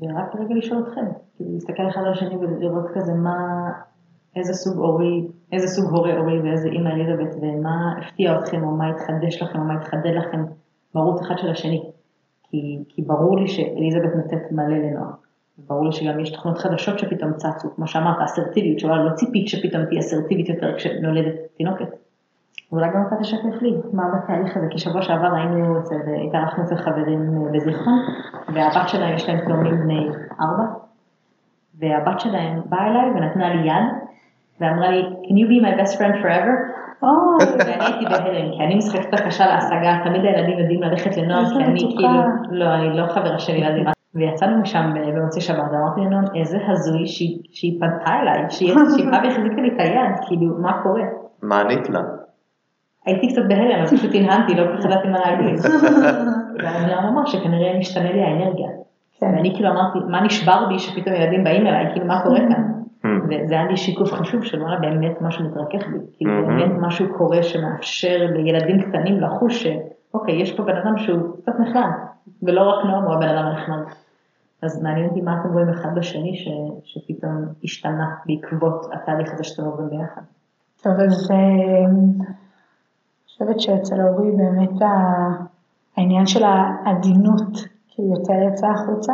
ורק רגע לשאול אתכם, כאילו להסתכל אחד על השני ולראות כזה מה, איזה סוג הורי, איזה סוג הורי הורי ואיזה אימא אליזבת ומה הפתיע אתכם או מה התחדש לכם או מה התחדד לכם מרות אחד של השני. כי, כי ברור לי שאליזבת נותנת מלא לנוער. ברור לי שגם יש תכונות חדשות שפתאום צצו, כמו שאמרת, אסרטיביות, שאולי לא ציפית שפתאום תהיה אסרטיבית יותר כשנולדת תינוקת. ואולי גם אתה תשקף לי מה בתהליך הזה, כי שבוע שעבר היינו אצל, התארחנו אצל חברים בזיכרון, והבת שלהם יש להם תאומים בני ארבע, והבת שלהם באה אליי ונתנה לי יד, ואמרה לי, can you be my best friend forever? <laughs> ואני הייתי בהלם, כי אני משחקת הקשה להשגה, תמיד הילדים יודעים ללכת לנוער, כי אני כאילו, לא, אני לא חברה של ילדים. <laughs> ויצאנו משם במוצאי שבת, ואמרתי לנועם, איזה הזוי שהיא פנתה אליי, <laughs> שהיא באה והחזיקה לי את היד, כאילו, מה קורה? מה ענית לה? הייתי קצת בהלם, אז פשוט הנהנתי, לא כל כך ידעתי מה להגיד. ואז נועם אמר שכנראה משתנה לי האנרגיה. ואני כאילו אמרתי, מה נשבר בי שפתאום ילדים באים אליי, כאילו, מה קורה כאן? וזה היה לי שיקוף חשוב של וואלה באמת משהו מתרכך בי, כאילו באמת משהו קורה שמאפשר לילדים קטנים לחוש שאוקיי, יש פה בן אדם שהוא קצת נחמד, ולא רק נועם הוא הבן אדם הנחמד. אז מעניין אותי מה אתם רואים אחד בשני ש, שפתאום השתנה בעקבות התהליך הזה שאתם עוברים ביחד. טוב, אז אה, חושבת שאצל אורי באמת העניין של העדינות כאילו יותר יצא החוצה.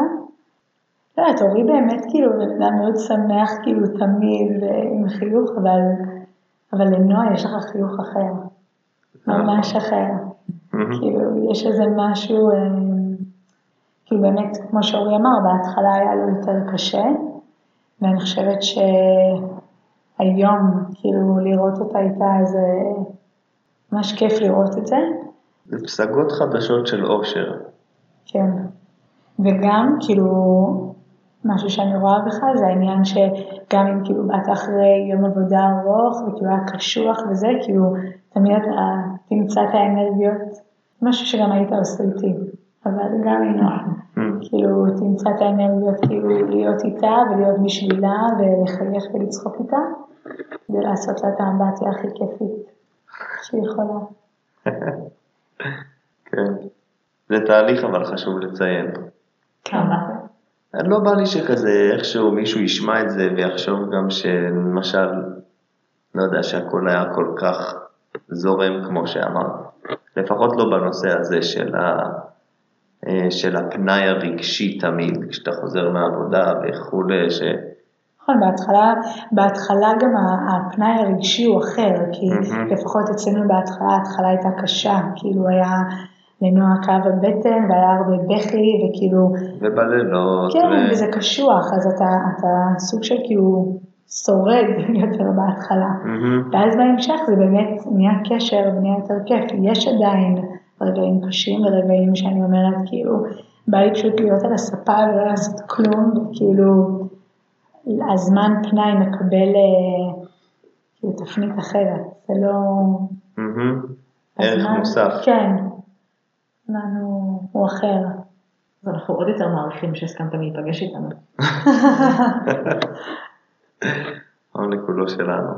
לא יודעת, אורי באמת כאילו בן אדם מאוד שמח כאילו תמיד עם חיוך, אבל, אבל לנועה יש לך חיוך אחר, ממש אחר. כאילו, יש איזה משהו, אה, כאילו באמת, כמו שאורי אמר, בהתחלה היה לו יותר קשה, ואני חושבת שהיום, כאילו, לראות אותה איתה זה ממש כיף לראות את זה. זה פסגות חדשות של אושר. כן, וגם, כאילו, משהו שאני רואה בך זה העניין שגם אם כאילו באת אחרי יום עבודה ארוך וכאילו היה קשוח וזה, כאילו תמיד אתה תמצא את האנרגיות, משהו שגם היית עושה איתי, אבל גם עם נועה, mm. כאילו תמצא את האנרגיות כאילו להיות איתה ולהיות בשבילה ולחייך ולצחוק איתה, כדי לעשות לה את האמבטיה הכי כיפית שהיא יכולה. <laughs> כן, זה תהליך אבל חשוב לציין. כמה? לא בא לי שכזה איכשהו מישהו ישמע את זה ויחשוב גם שלמשל, לא יודע, שהכל היה כל כך זורם כמו שאמרת. לפחות לא בנושא הזה של, ה, אה, של הפנאי הרגשי תמיד, כשאתה חוזר מהעבודה וכולי, ש... נכון, בהתחלה, בהתחלה גם הפנאי הרגשי הוא אחר, כי mm-hmm. לפחות אצלנו בהתחלה, ההתחלה הייתה קשה, כאילו היה לנוע כאב הבטן והיה הרבה בכי וכאילו... ובלילות. כן, ו... וזה קשוח, אז אתה, אתה סוג של כאילו שורד <laughs> יותר בהתחלה. Mm-hmm. ואז בהמשך זה באמת נהיה קשר ונהיה יותר כיף. יש עדיין רגעים קשים ורגעים שאני אומרת כאילו, בא לי פשוט להיות על הספה ולא לעשות כלום, וכאילו הזמן פנאי מקבל כאילו תפנית אחרת, זה לא... ערך מוסף. כן. הזמן הוא אחר. אז אנחנו עוד יותר מעריכים שהסכמתם להיפגש איתנו. <laughs> העונג כולו שלנו.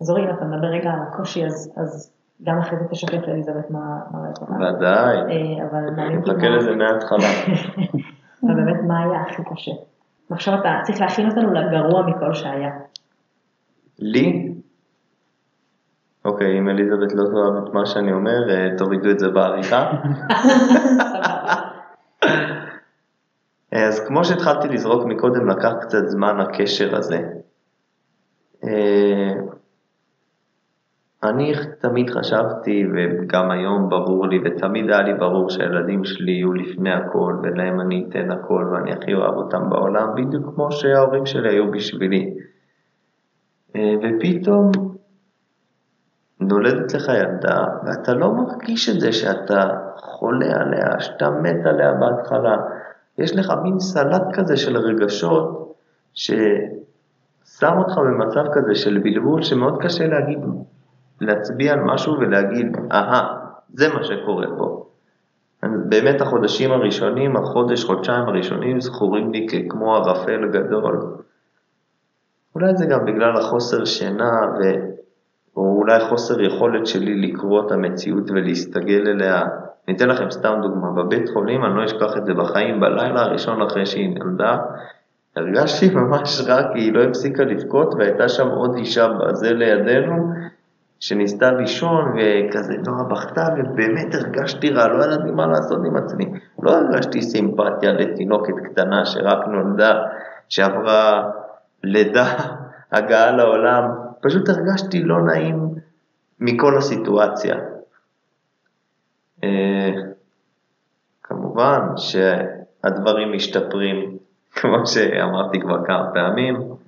אז אורי, אתה מדבר רגע על הקושי, אז, אז גם אחרי זה תשקף לאליזבת מה מה לא הייתה. ודאי, אה, אבל נחכה מה- לזה מההתחלה. <laughs> אבל באמת מה היה הכי קשה. ועכשיו אתה צריך להכין אותנו לגרוע מכל שהיה. לי? אוקיי, אם אליזבת לא תאהב את מה שאני אומר, אה, תורידו את זה בעריכה. <laughs> אז כמו שהתחלתי לזרוק מקודם, לקח קצת זמן הקשר הזה. אני תמיד חשבתי, וגם היום ברור לי, ותמיד היה לי ברור שהילדים שלי יהיו לפני הכל, ולהם אני אתן הכל, ואני הכי אוהב אותם בעולם, בדיוק כמו שההורים שלי היו בשבילי. אה, ופתאום נולדת לך ילדה, ואתה לא מרגיש את זה שאתה חולה עליה, שאתה מת עליה בהתחלה. יש לך מין סלט כזה של רגשות, ששם אותך במצב כזה של בלבול, שמאוד קשה להגיד, להצביע על משהו ולהגיד, אהה, זה מה שקורה פה. אז באמת החודשים הראשונים, החודש, חודשיים הראשונים, זכורים לי ככמו ערפל גדול. אולי זה גם בגלל החוסר שינה, ו... או אולי חוסר יכולת שלי לקרוא את המציאות ולהסתגל אליה. אני אתן לכם סתם דוגמה, בבית חולים, אני לא אשכח את זה בחיים, בלילה הראשון אחרי שהיא נולדה, הרגשתי ממש רע כי היא לא הפסיקה לבכות והייתה שם עוד אישה בזה לידינו שניסתה לישון וכזה נועה בכתה ובאמת הרגשתי רע, לא ידעתי מה לעשות עם עצמי. לא הרגשתי סימפתיה לתינוקת קטנה שרק נולדה, שעברה לידה, <laughs> הגעה לעולם, פשוט הרגשתי לא נעים מכל הסיטואציה. אה, כמובן שהדברים משתפרים, <laughs> כמו שאמרתי כבר כמה פעמים.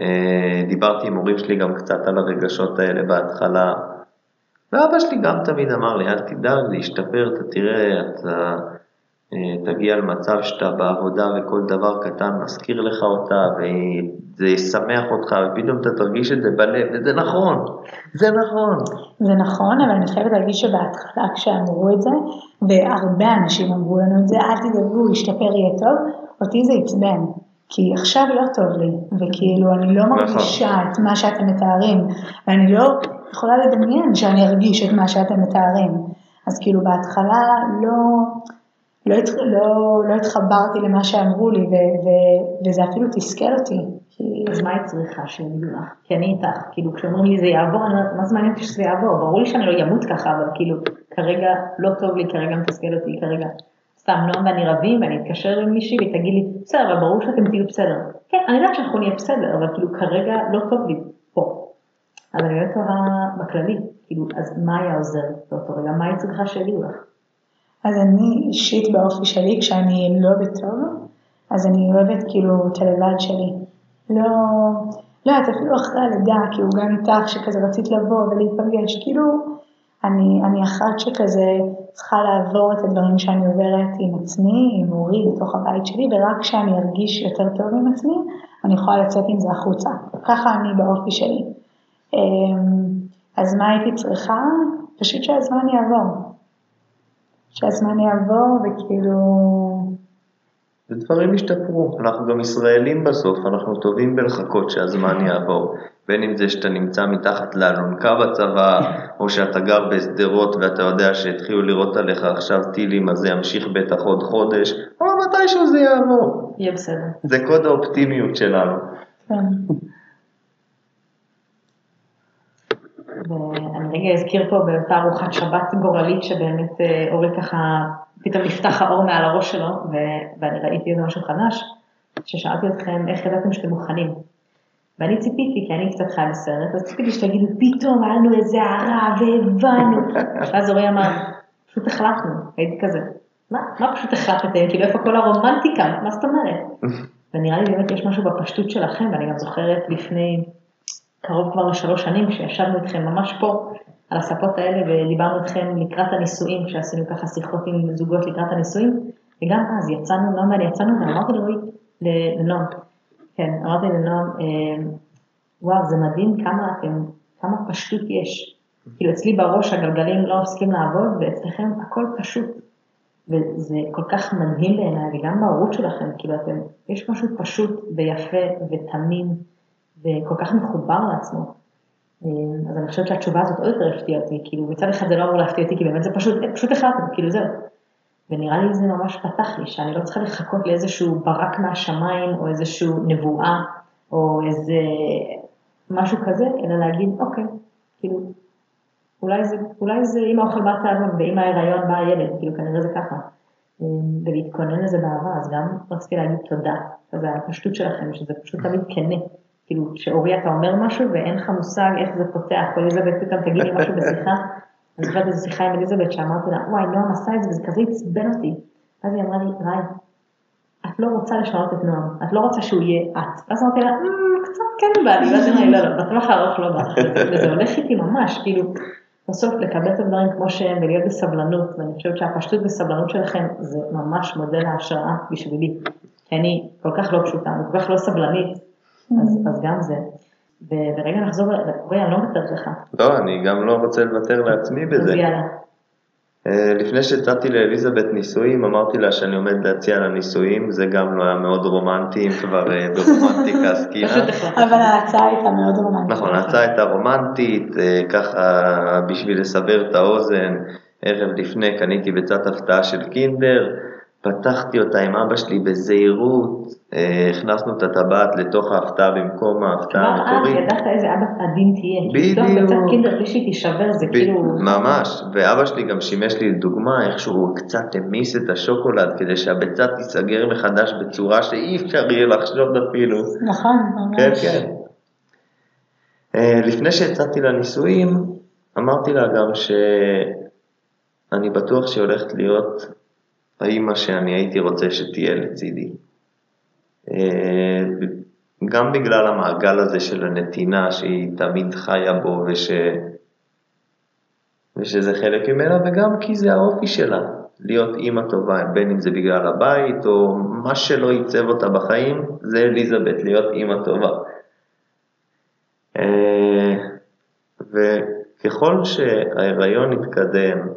אה, דיברתי עם הורים שלי גם קצת על הרגשות האלה בהתחלה, ואבא שלי גם תמיד אמר לי, אל תדאג, זה ישתפר, אתה תראה, אתה אה, תגיע למצב שאתה בעבודה וכל דבר קטן מזכיר לך אותה, וזה ישמח אותך, ופתאום אתה תרגיש את זה בלב, וזה נכון, זה נכון. זה נכון, אבל אני חייבת להגיד שבהתחלה כשאמרו את זה, והרבה אנשים אמרו לנו את זה, אל תדאגו, ישתפר, יהיה טוב, אותי זה עצבן. כי עכשיו לא טוב לי, וכאילו אני לא מרגישה את מה שאתם מתארים, ואני לא יכולה לדמיין שאני ארגיש את מה שאתם מתארים. אז כאילו בהתחלה לא, לא, הת- לא, לא התחברתי למה שאמרו לי, ו, ו, וזה אפילו תסכל אותי. כי אז מה היא צריכה שהם ידעו לך? כי אני איתך, כאילו כשאומרים לי זה יעבור, אני אומרת, מה זה מעניין אותי שזה יעבור? ברור לי שאני לא אמות ככה, אבל כאילו, כרגע לא טוב לי, כרגע מתסכל אותי, כרגע סתם נועם ואני רבים, ואני אתקשר למישהי והיא תגיד לי, בסדר, אבל ברור שאתם תהיו בסדר. כן, אני יודעת שאנחנו נהיה בסדר, אבל כאילו כרגע לא טוב לי פה. אז אני באמת טובה בכללי, כאילו, אז מה היה עוזר באותו רגע? מה היא צריכה שיגידו לך? אז אני אישית באופי שלי, כשאני לא בטוב, אז אני אוהבת כאילו את הלבד שלי. לא, לא יודעת, אפילו אחרי הלידה, כאילו גם איתך, שכזה רצית לבוא ולהיפגש, כאילו, אני, אני אחת שכזה צריכה לעבור את הדברים שאני עוברת עם עצמי, עם הורי, בתוך הבית שלי, ורק כשאני ארגיש יותר טוב עם עצמי, אני יכולה לצאת עם זה החוצה. ככה אני באופי שלי. אמ, אז מה הייתי צריכה? פשוט שהזמן יעבור. שהזמן יעבור וכאילו... ודברים השתפרו, אנחנו גם ישראלים בסוף, אנחנו טובים בלחכות שהזמן יעבור, בין אם זה שאתה נמצא מתחת לאלונקה בצבא, או שאתה גר בשדרות ואתה יודע שהתחילו לירות עליך עכשיו טילים, אז זה ימשיך בטח עוד חודש, אבל מתישהו זה יעבור. יהיה בסדר. זה קוד האופטימיות שלנו. כן. ואני רגע אזכיר פה באותה ארוחת שבת גורלית שבאמת אה, אורי ככה, פתאום נפתח האור מעל הראש שלו, ואני ראיתי איזה משהו חדש, ששאלתי אתכם איך ידעתם שאתם מוכנים. ואני ציפיתי, כי אני קצת חיה בסרט, אז ציפיתי שתגידו, פתאום היה לנו איזה הערה והבנו. <laughs> ואז אורי אמר, פשוט החלטנו. הייתי כזה, מה, מה פשוט החלטתם? כאילו איפה כל הרומנטיקה? מה זאת אומרת? <laughs> ונראה לי באמת יש משהו בפשטות שלכם, ואני גם זוכרת לפני קרוב כבר לשלוש שנים, שישבנו איתכם ממש פה, על הספות האלה, ודיברנו איתכם לקראת הנישואים, כשעשינו ככה שיחות עם זוגות לקראת הנישואים, וגם אז יצאנו, נועם ואני יצאנו, ואמרתי לנועם, כן, אמרתי לנועם, אה, וואו, זה מדהים כמה אתם, כמה פשטות יש. כאילו אצלי בראש הגלגלים לא מפסיקים לעבוד, ואצלכם הכל פשוט. וזה כל כך מדהים בעיניי, וגם בהורות שלכם, כאילו אתם, יש משהו פשוט ויפה ותמים, וכל כך מחובר לעצמו. אז אני חושבת שהתשובה הזאת עוד יותר הפתיעה אותי, כאילו מצד אחד זה לא אמור להפתיע אותי, כי באמת זה פשוט, פשוט החלטנו, כאילו זהו. ונראה לי זה ממש פתח לי, שאני לא צריכה לחכות לאיזשהו ברק מהשמיים, או איזשהו נבואה, או איזה משהו כזה, אלא להגיד, אוקיי, כאילו, אולי זה, אולי זה אם האוכל בא תאבון ואם ההיריון בא הילד, כאילו כנראה זה ככה. ולהתכונן לזה בעבר, אז גם רציתי להגיד תודה, כזה על הפשטות שלכם, שזה פשוט תמיד כנה. כאילו, שאורי אתה אומר משהו ואין לך מושג איך זה פותח, או אליזבת פתאום תגידי משהו בשיחה. אני זוכרת איזו שיחה עם אליזבת שאמרתי לה, וואי, נועם עשה את זה וזה כזה עצבן אותי. אז היא אמרה לי, ראי, את לא רוצה לשנות את נועם, את לא רוצה שהוא יהיה את. ואז אמרתי לה, קצת כן בא לי, ואז היא אמרה לי, לא, לא, בטווח הארוך לא בא וזה הולך איתי ממש, כאילו, בסוף לקבל את הדברים כמו שהם ולהיות בסבלנות, ואני חושבת שהפשטות בסבלנות שלכם זה ממש מודל ההשראה בשבילי, כי אני כל כך לא פשוטה, אני כל כך לא סבלנית, אז גם זה. ורגע נחזור, רועי, אני לא מוותרת לך. לא, אני גם לא רוצה לוותר לעצמי בזה. אז יאללה. אה, לפני שהצעתי לאליזבת נישואים, אמרתי לה שאני עומד להציע לה נישואים, זה גם לא היה מאוד רומנטי, אם כבר אה, ברומנטיקה עסקינן. אבל ההצעה הייתה מאוד רומנטית. נכון, ההצעה הייתה רומנטית, אה, ככה בשביל לסבר את האוזן, ערב לפני קניתי ביצת הפתעה של קינדר, פתחתי אותה עם אבא שלי בזהירות, אה, הכנסנו את הטבעת לתוך ההפתעה במקום ההפתעה המקורית. כבר אז ידעת איזה אבא עדין תהיה. בדיוק. לפתוח בצד קינדר בלי שהיא תישבר זה כאילו... ממש, ואבא שלי גם שימש לי לדוגמה איך שהוא קצת המיס את השוקולד כדי שהביצה תיסגר מחדש בצורה שאי אפשר יהיה לחשוב אפילו. נכון, ממש. כן, כן. אה, לפני שהצעתי לנישואים, אמרתי לה גם שאני בטוח שהיא הולכת להיות האימא שאני הייתי רוצה שתהיה לצידי. אה, גם בגלל המעגל הזה של הנתינה שהיא תמיד חיה בו וש... ושזה חלק ממנה וגם כי זה האופי שלה, להיות אימא טובה, בין אם זה בגלל הבית או מה שלא ייצב אותה בחיים, זה אליזבת, להיות אימא טובה. אה, וככל שההיריון יתקדם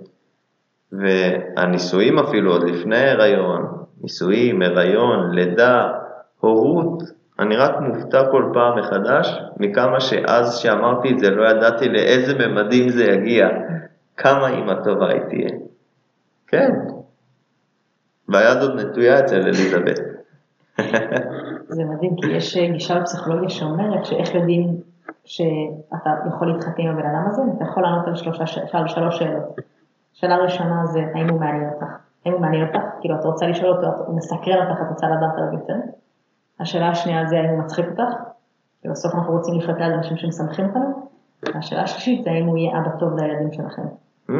והנישואים אפילו עוד לפני ההיריון, נישואים, הריון, לידה, הורות, אני רק מופתע כל פעם מחדש מכמה שאז שאמרתי את זה לא ידעתי לאיזה ממדים זה יגיע, כמה אימא טובה היא תהיה. כן, והיד עוד נטויה אצל אליזבת. זה מדהים, כי יש גישה בפסיכולוגיה שאומרת שאיך יודעים שאתה יכול להתחתן עם הבן אדם הזה, אתה יכול לענות על שלוש שאלות. שאלה ראשונה זה האם הוא מעניין אותך, האם הוא מעניין אותך, כאילו את רוצה לשאול אותו, הוא מסקרן אותך, את רוצה לדעת עליו יותר. השאלה השנייה זה האם הוא מצחיק אותך, כי בסוף אנחנו רוצים לחיות ליד אנשים שמשמחים אותנו. והשאלה השלישית זה האם הוא יהיה אבא טוב לילדים שלכם. Mm,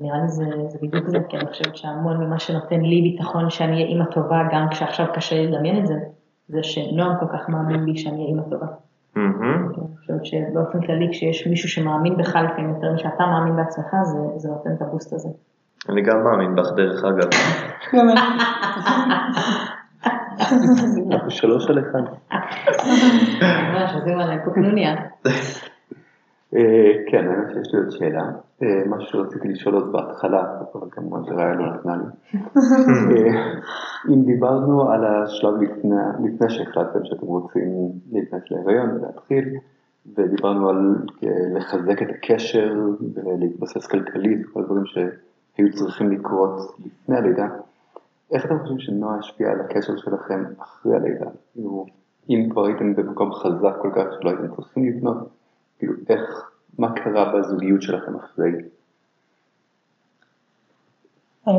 נראה לי זה, זה בדיוק זה, כי אני חושבת שהמון ממה שנותן לי ביטחון שאני אהיה אימא טובה, גם כשעכשיו קשה לי לדמיין את זה, זה שנועם כל כך מאמין בי שאני אהיה אימא טובה. אני חושבת שבאופן כללי כשיש מישהו שמאמין בך לפעמים יותר משאתה מאמין בעצמך, זה, זה נותן את הבוסט הזה. אני גם מאמין בך דרך אגב. אנחנו שלוש על אחד. ממש, עושים עליי פה קנוניה. אה, כן, האמת שיש לי עוד שאלה. אה, משהו שרציתי לשאול עוד בהתחלה, אבל כמובן שרעיה לא נתנה לי. <laughs> אה, אם דיברנו על השלב לפני, לפני שהחלטתם שאתם רוצים להיכנס להיריון ולהתחיל, ודיברנו על לחזק את הקשר ולהתבסס כלכלית, כל הדברים שהיו צריכים לקרות לפני הלידה, איך אתם חושבים שנועה השפיעה על הקשר שלכם אחרי הלידה? כאילו, אם כבר הייתם במקום חזק כל כך שלא הייתם צריכים לבנות, כאילו איך, מה קרה בזוגיות שלכם אחרי? אמ,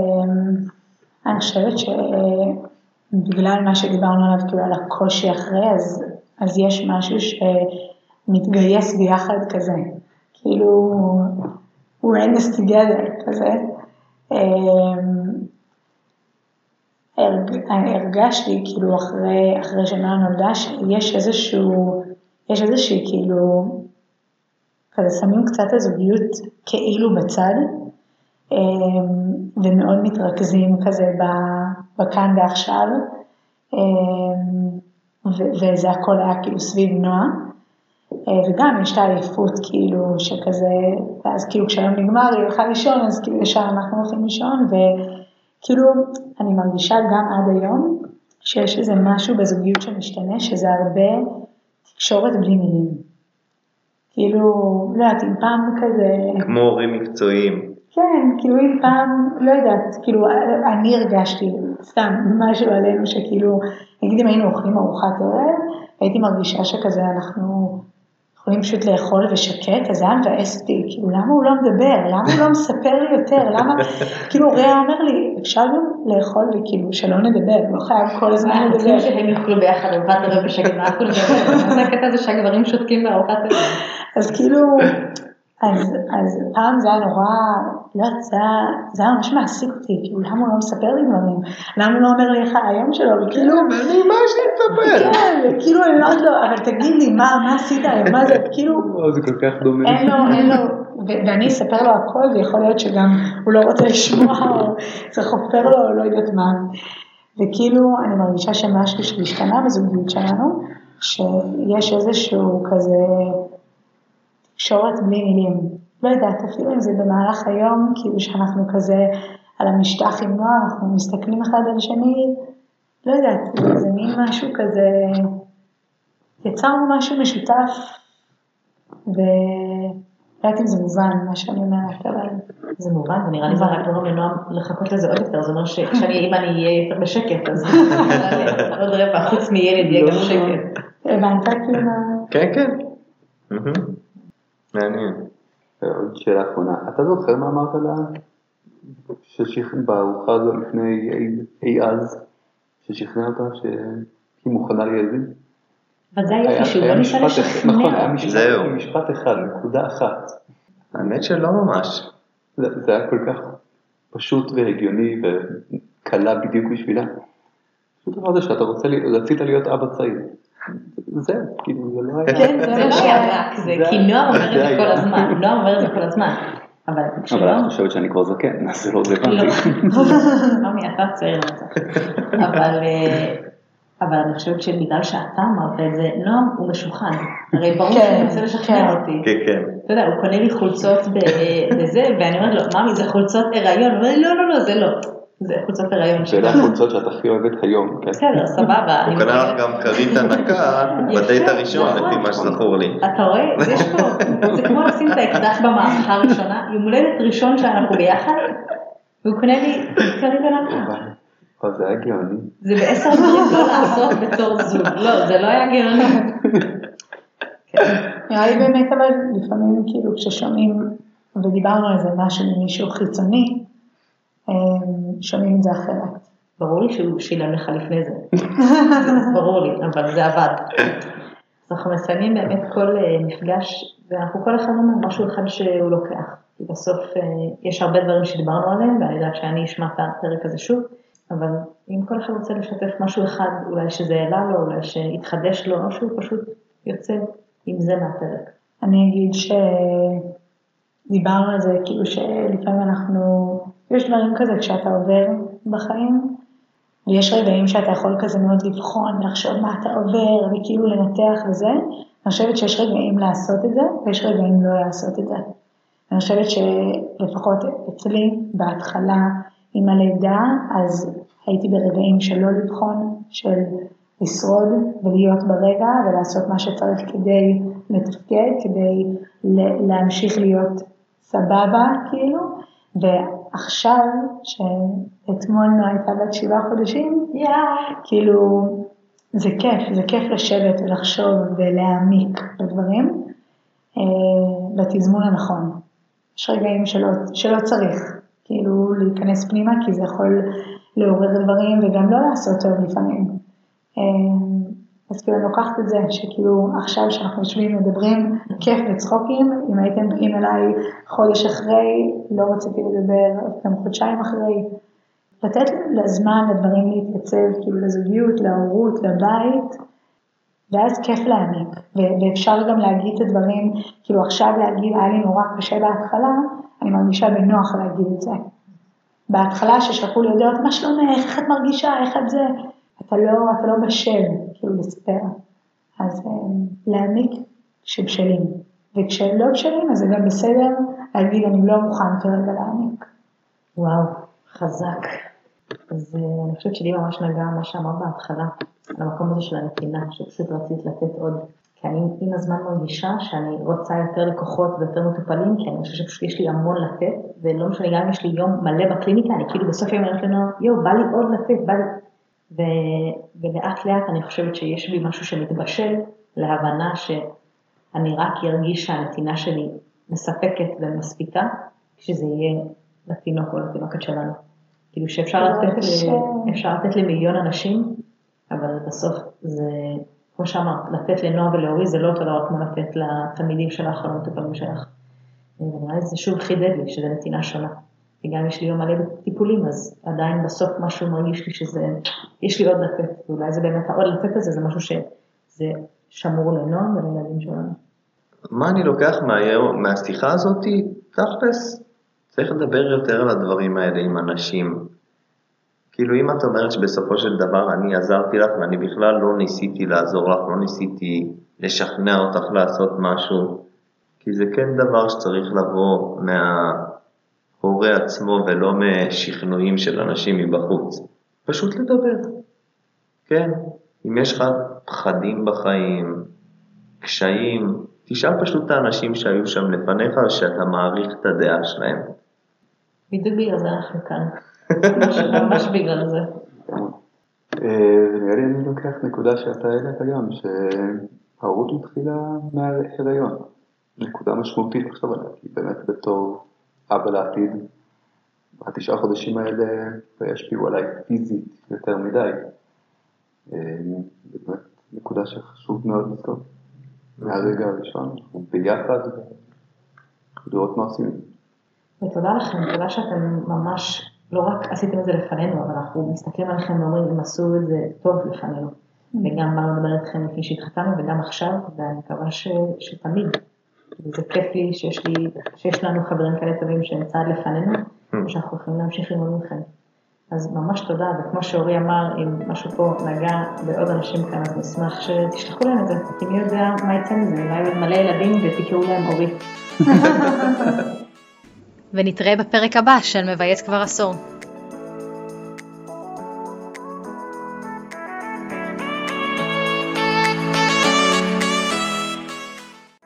אני חושבת שבגלל מה שדיברנו עליו, כאילו על הקושי אחרי, אז, אז יש משהו שמתגייס ביחד כזה, כאילו we're in this together כזה. אמ, הרג, הרגשתי כאילו אחרי, אחרי שנועה נולדה שיש איזשהו, יש איזושהי כאילו, כזה שמים קצת הזוגיות כאילו בצד אמ, ומאוד מתרכזים כזה בכאן ועכשיו אמ, וזה הכל היה כאילו סביב נועה אה, וגם יש את העייפות כאילו שכזה, ואז כאילו כשהיום נגמר היא הולכה לישון אז כאילו ישר אנחנו הולכים לישון ו... כאילו, אני מרגישה גם עד היום שיש איזה משהו בזוגיות שמשתנה, שזה הרבה תקשורת בלי מילים. כאילו, לא יודעת, אם פעם כזה... כמו הורים מקצועיים. כן, כאילו אם פעם, לא יודעת, כאילו אני הרגשתי, סתם, משהו עלינו שכאילו, נגיד אם היינו אוכלים ארוחת ערב, הייתי מרגישה שכזה אנחנו יכולים פשוט לאכול ושקט, אז זה היה מבאס אותי, כאילו למה הוא לא מדבר, למה הוא לא מספר לי יותר, למה, <laughs> כאילו ריאה אומר לי, אפשר גם לאכול וכאילו שלא נדבר, לא חייב כל הזמן לדבר. רוצים שהם יאכלו ביחד ארוחת ערב בשקט, ואנחנו נדבר, <laughs> זה הקטע הזה שהגברים שותקים בארוחת ערב. אז כאילו, אז, אז פעם זה היה נורא, לא יודעת, זה, זה היה ממש מעסיק אותי, כאילו למה הוא לא מספר לי דברים, למה הוא לא אומר לי איך היום שלו, וכאילו, אני, מה לספר? כן, וכאילו אני לא יודעת לו, אבל תגיד לי, מה, מה עשית היום, מה זה, כאילו, זה כל כך דומה. אין לו, אין לו, ואני אספר לו הכל, ויכול להיות שגם הוא לא רוצה לשמוע, או צריך לחפר לו, או לא יודעת מה. וכאילו, אני מרגישה שמשהו שהשתנה בזוגיות שלנו, שיש איזשהו כזה תקשורת בלי מילים. לא יודעת, אפילו אם זה במהלך היום, כאילו שאנחנו כזה על המשטח עם נועה, אנחנו מסתכלים אחד על השני, לא יודעת, זה, זה מין משהו כזה, יצרנו משהו משותף, ולא יודעת אם זה מובן, מה שאני אומרת, אבל... זה מובן, ונראה לי זה רק גורם לנועם לחכות לזה עוד יותר, זה אומר שאם אני אהיה יותר בשקט, אז <laughs> עוד רבע, חוץ מילד יהיה גם שקט. הבנת כאילו מה... כן, כן. מעניין. עוד שאלה אחרונה, אתה זוכר מה אמרת לה? ששכנע בארוחה הזו לפני אי- אז, ששכנע אותה שהיא מוכנה לילדים? אבל זה שהוא לא ניסה אחד- נכון, היה לשכנע. משפט- אחד, נקודה אחת. האמת שלא ממש. זה היה כל כך פשוט והגיוני וקלה בדיוק בשבילה. פשוט אמרת שאתה רוצה, רצית להיות אבא צעיר. זהו, כאילו זה לא היה... כן, זה זה לא מה ש... היה רק זה, זה כי נועם אומר את זה זה. כל הזמן, נועם אומר את זה כל הזמן. אבל את חושבת שאני כבר זקן, אז זה לא לא, רלוונטי. <laughs> ממי, אתה צעיר למצב. אבל, אה, אבל אני חושבת שבגלל שאתה אמרת את זה, נועם הוא משוחד. הרי ברור כן, שהוא רוצה לשכנע כן. אותי. כן, כן. אתה יודע, הוא קונה לי חולצות ב- בזה, ואני אומרת לו, ממי, זה חולצות הריון. הוא אומר לי, לא, לא, לא, זה לא. זה חולצות הריון שאלה החולצות שאת הכי אוהבת היום, כן? בסדר, סבבה. הוא קנה לך. גם כרית ענקה בדייט הראשון. לפי מה שזכור לי. אתה רואה? יש פה, זה כמו לשים את האקדח במערכה הראשונה, יום הולדת ראשון שאנחנו ביחד, והוא קונה לי כרית ענקה. זה היה גאוני. זה בעשר דברים לא לעשות בתור זוג. לא, זה לא היה גאוני. נראה לי באמת, אבל לפעמים כאילו כששומעים, ודיברנו על זה משהו ממישהו חיצוני, אה, שומעים את זה אחרת. ברור לי שהוא שילם לך לפני זה. <laughs> ברור לי, אבל זה עבד. אנחנו מסיימים באמת כל אה, מפגש, ואנחנו כל אחד אומר משהו אחד שהוא לוקח. כי בסוף אה, יש הרבה דברים שדיברנו עליהם, ואני יודעת שאני אשמע את הפרק הזה שוב, אבל אם כל אחד רוצה לשתף משהו אחד, אולי שזה העלה לו, אולי שהתחדש לו, או שהוא פשוט יוצא עם זה מהפרק. אני אגיד שדיברנו על זה, כאילו שלפעמים אנחנו, יש דברים כזה כשאתה עובר בחיים, ויש רגעים שאתה יכול כזה מאוד לבחון ולחשוב מה אתה עובר, וכאילו לנתח וזה, אני חושבת שיש רגעים לעשות את זה, ויש רגעים לא לעשות את זה. אני חושבת שלפחות אצלי, בהתחלה, עם הלידה, אז הייתי ברגעים שלא לבחון, של לשרוד ולהיות ברגע ולעשות מה שצריך כדי לתפקד, כדי להמשיך להיות סבבה, כאילו, ועכשיו, שאתמול נועה הייתה בת שבעה חודשים, כאילו, זה כיף, זה כיף לשבת ולחשוב ולהעמיק בדברים, אה, בתזמון הנכון. יש רגעים שלא, שלא צריך, כאילו, להיכנס פנימה, כי זה יכול לעורר דברים וגם לא לעשות טוב לפעמים. אז כאילו אני לוקחת את זה, שכאילו עכשיו שאנחנו יושבים מדברים, כיף וצחוקים, אם הייתם באים אליי חודש אחרי, לא רציתי לדבר, גם חודשיים אחרי, לתת לזמן לדברים להתייצב, כאילו לזוגיות, להורות, לבית, ואז כיף להעמיק, ו- ואפשר גם להגיד את הדברים, כאילו עכשיו להגיד, היה לי נורא קשה בהתחלה, אני מרגישה בנוח להגיד את זה. בהתחלה ששלחו לי הודעות, מה שלומך, איך את מרגישה, איך את זה, אתה לא, אתה לא בשל, כאילו לספר. אז אה, להעמיק כשבשלים, וכשלא בשלים אז זה גם בסדר להגיד אני לא מוכן כרגע להעמיק. וואו, חזק. אז אה, אני חושבת שלי ממש נגע מה שאמרת בהתחלה, על המקום הזה של הנתינה, שפשוט רצית לתת עוד. כי אני עם הזמן מרגישה שאני רוצה יותר לקוחות ויותר מטופלים, כי אני חושבת שפשוט יש לי המון לתת, ולא משנה, גם אם יש לי יום מלא בקליניקה, אני כאילו בסוף יום אומרת לנוער, יואו, בא לי עוד לתת, בא לי... ו... ולאט לאט אני חושבת שיש בי משהו שמתבשל להבנה שאני רק ארגיש שהנתינה שלי מספקת ומספיקה, כשזה יהיה לתינוק או לתינוקת שלנו. כאילו שאפשר לתת, ל... אפשר לתת למיליון אנשים, אבל בסוף זה, כמו שאמרת, לתת לנוער ולהורי זה לא אותו דבר כמו לתת לתלמידים שלך או למטופלים שלך. ונראה לי זה שוב חידד לי שזה נתינה שונה. כי גם יש לי יום מלא בטיפולים, אז עדיין בסוף משהו מרגיש לי שזה, יש לי עוד לתת, ואולי זה באמת העוד לתת הזה, זה משהו שזה שמור לנוער ולילדים שלנו. מה אני לוקח מה, מהשיחה הזאתי? תכלס, צריך לדבר יותר על הדברים האלה עם אנשים. כאילו אם את אומרת שבסופו של דבר אני עזרתי לך ואני בכלל לא ניסיתי לעזור לך, לא ניסיתי לשכנע אותך לעשות משהו, כי זה כן דבר שצריך לבוא מההורה עצמו ולא משכנועים של אנשים מבחוץ. פשוט לדבר. כן, אם יש לך פחדים בחיים, קשיים, תשאל פשוט את האנשים שהיו שם לפניך שאתה מעריך את הדעה שלהם. בדיוק בגלל זה אנחנו כאן. ממש בגלל זה. אה, נראה לי אני לוקח נקודה שאתה העלית גם, שההורות מתחילה מההיריון. נקודה משמעותית לחשוב עליה, כי באמת בתור אבא לעתיד, התשעה חודשים האלה ישפיעו עליי פיזית יותר מדי. אה, באמת נקודה שחשוב מאוד לזכור. מהרגע הראשון, אנחנו ביחד, לראות מה עושים. ותודה לכם, תודה שאתם ממש, לא רק עשיתם את זה לפנינו, אבל אנחנו מסתכלים עליכם ואומרים, הם עשו את זה טוב לפנינו. וגם באנו לדבר איתכם לפני שהתחתנו וגם עכשיו, ואני מקווה שתמיד. וזה כיף לי שיש, לי שיש לנו חברים כאלה טובים שהם צעד לפנינו, ושאנחנו יכולים להמשיך ללמוד מכם. אז ממש תודה, וכמו שאורי אמר, אם משהו פה נגע בעוד אנשים כאן, אז נשמח שתשלחו להם את זה, כי מי יודע מה יצא מזה, אולי מלא ילדים ותקראו להם אורי. <laughs> ונתראה בפרק הבא של מבייץ כבר עשור.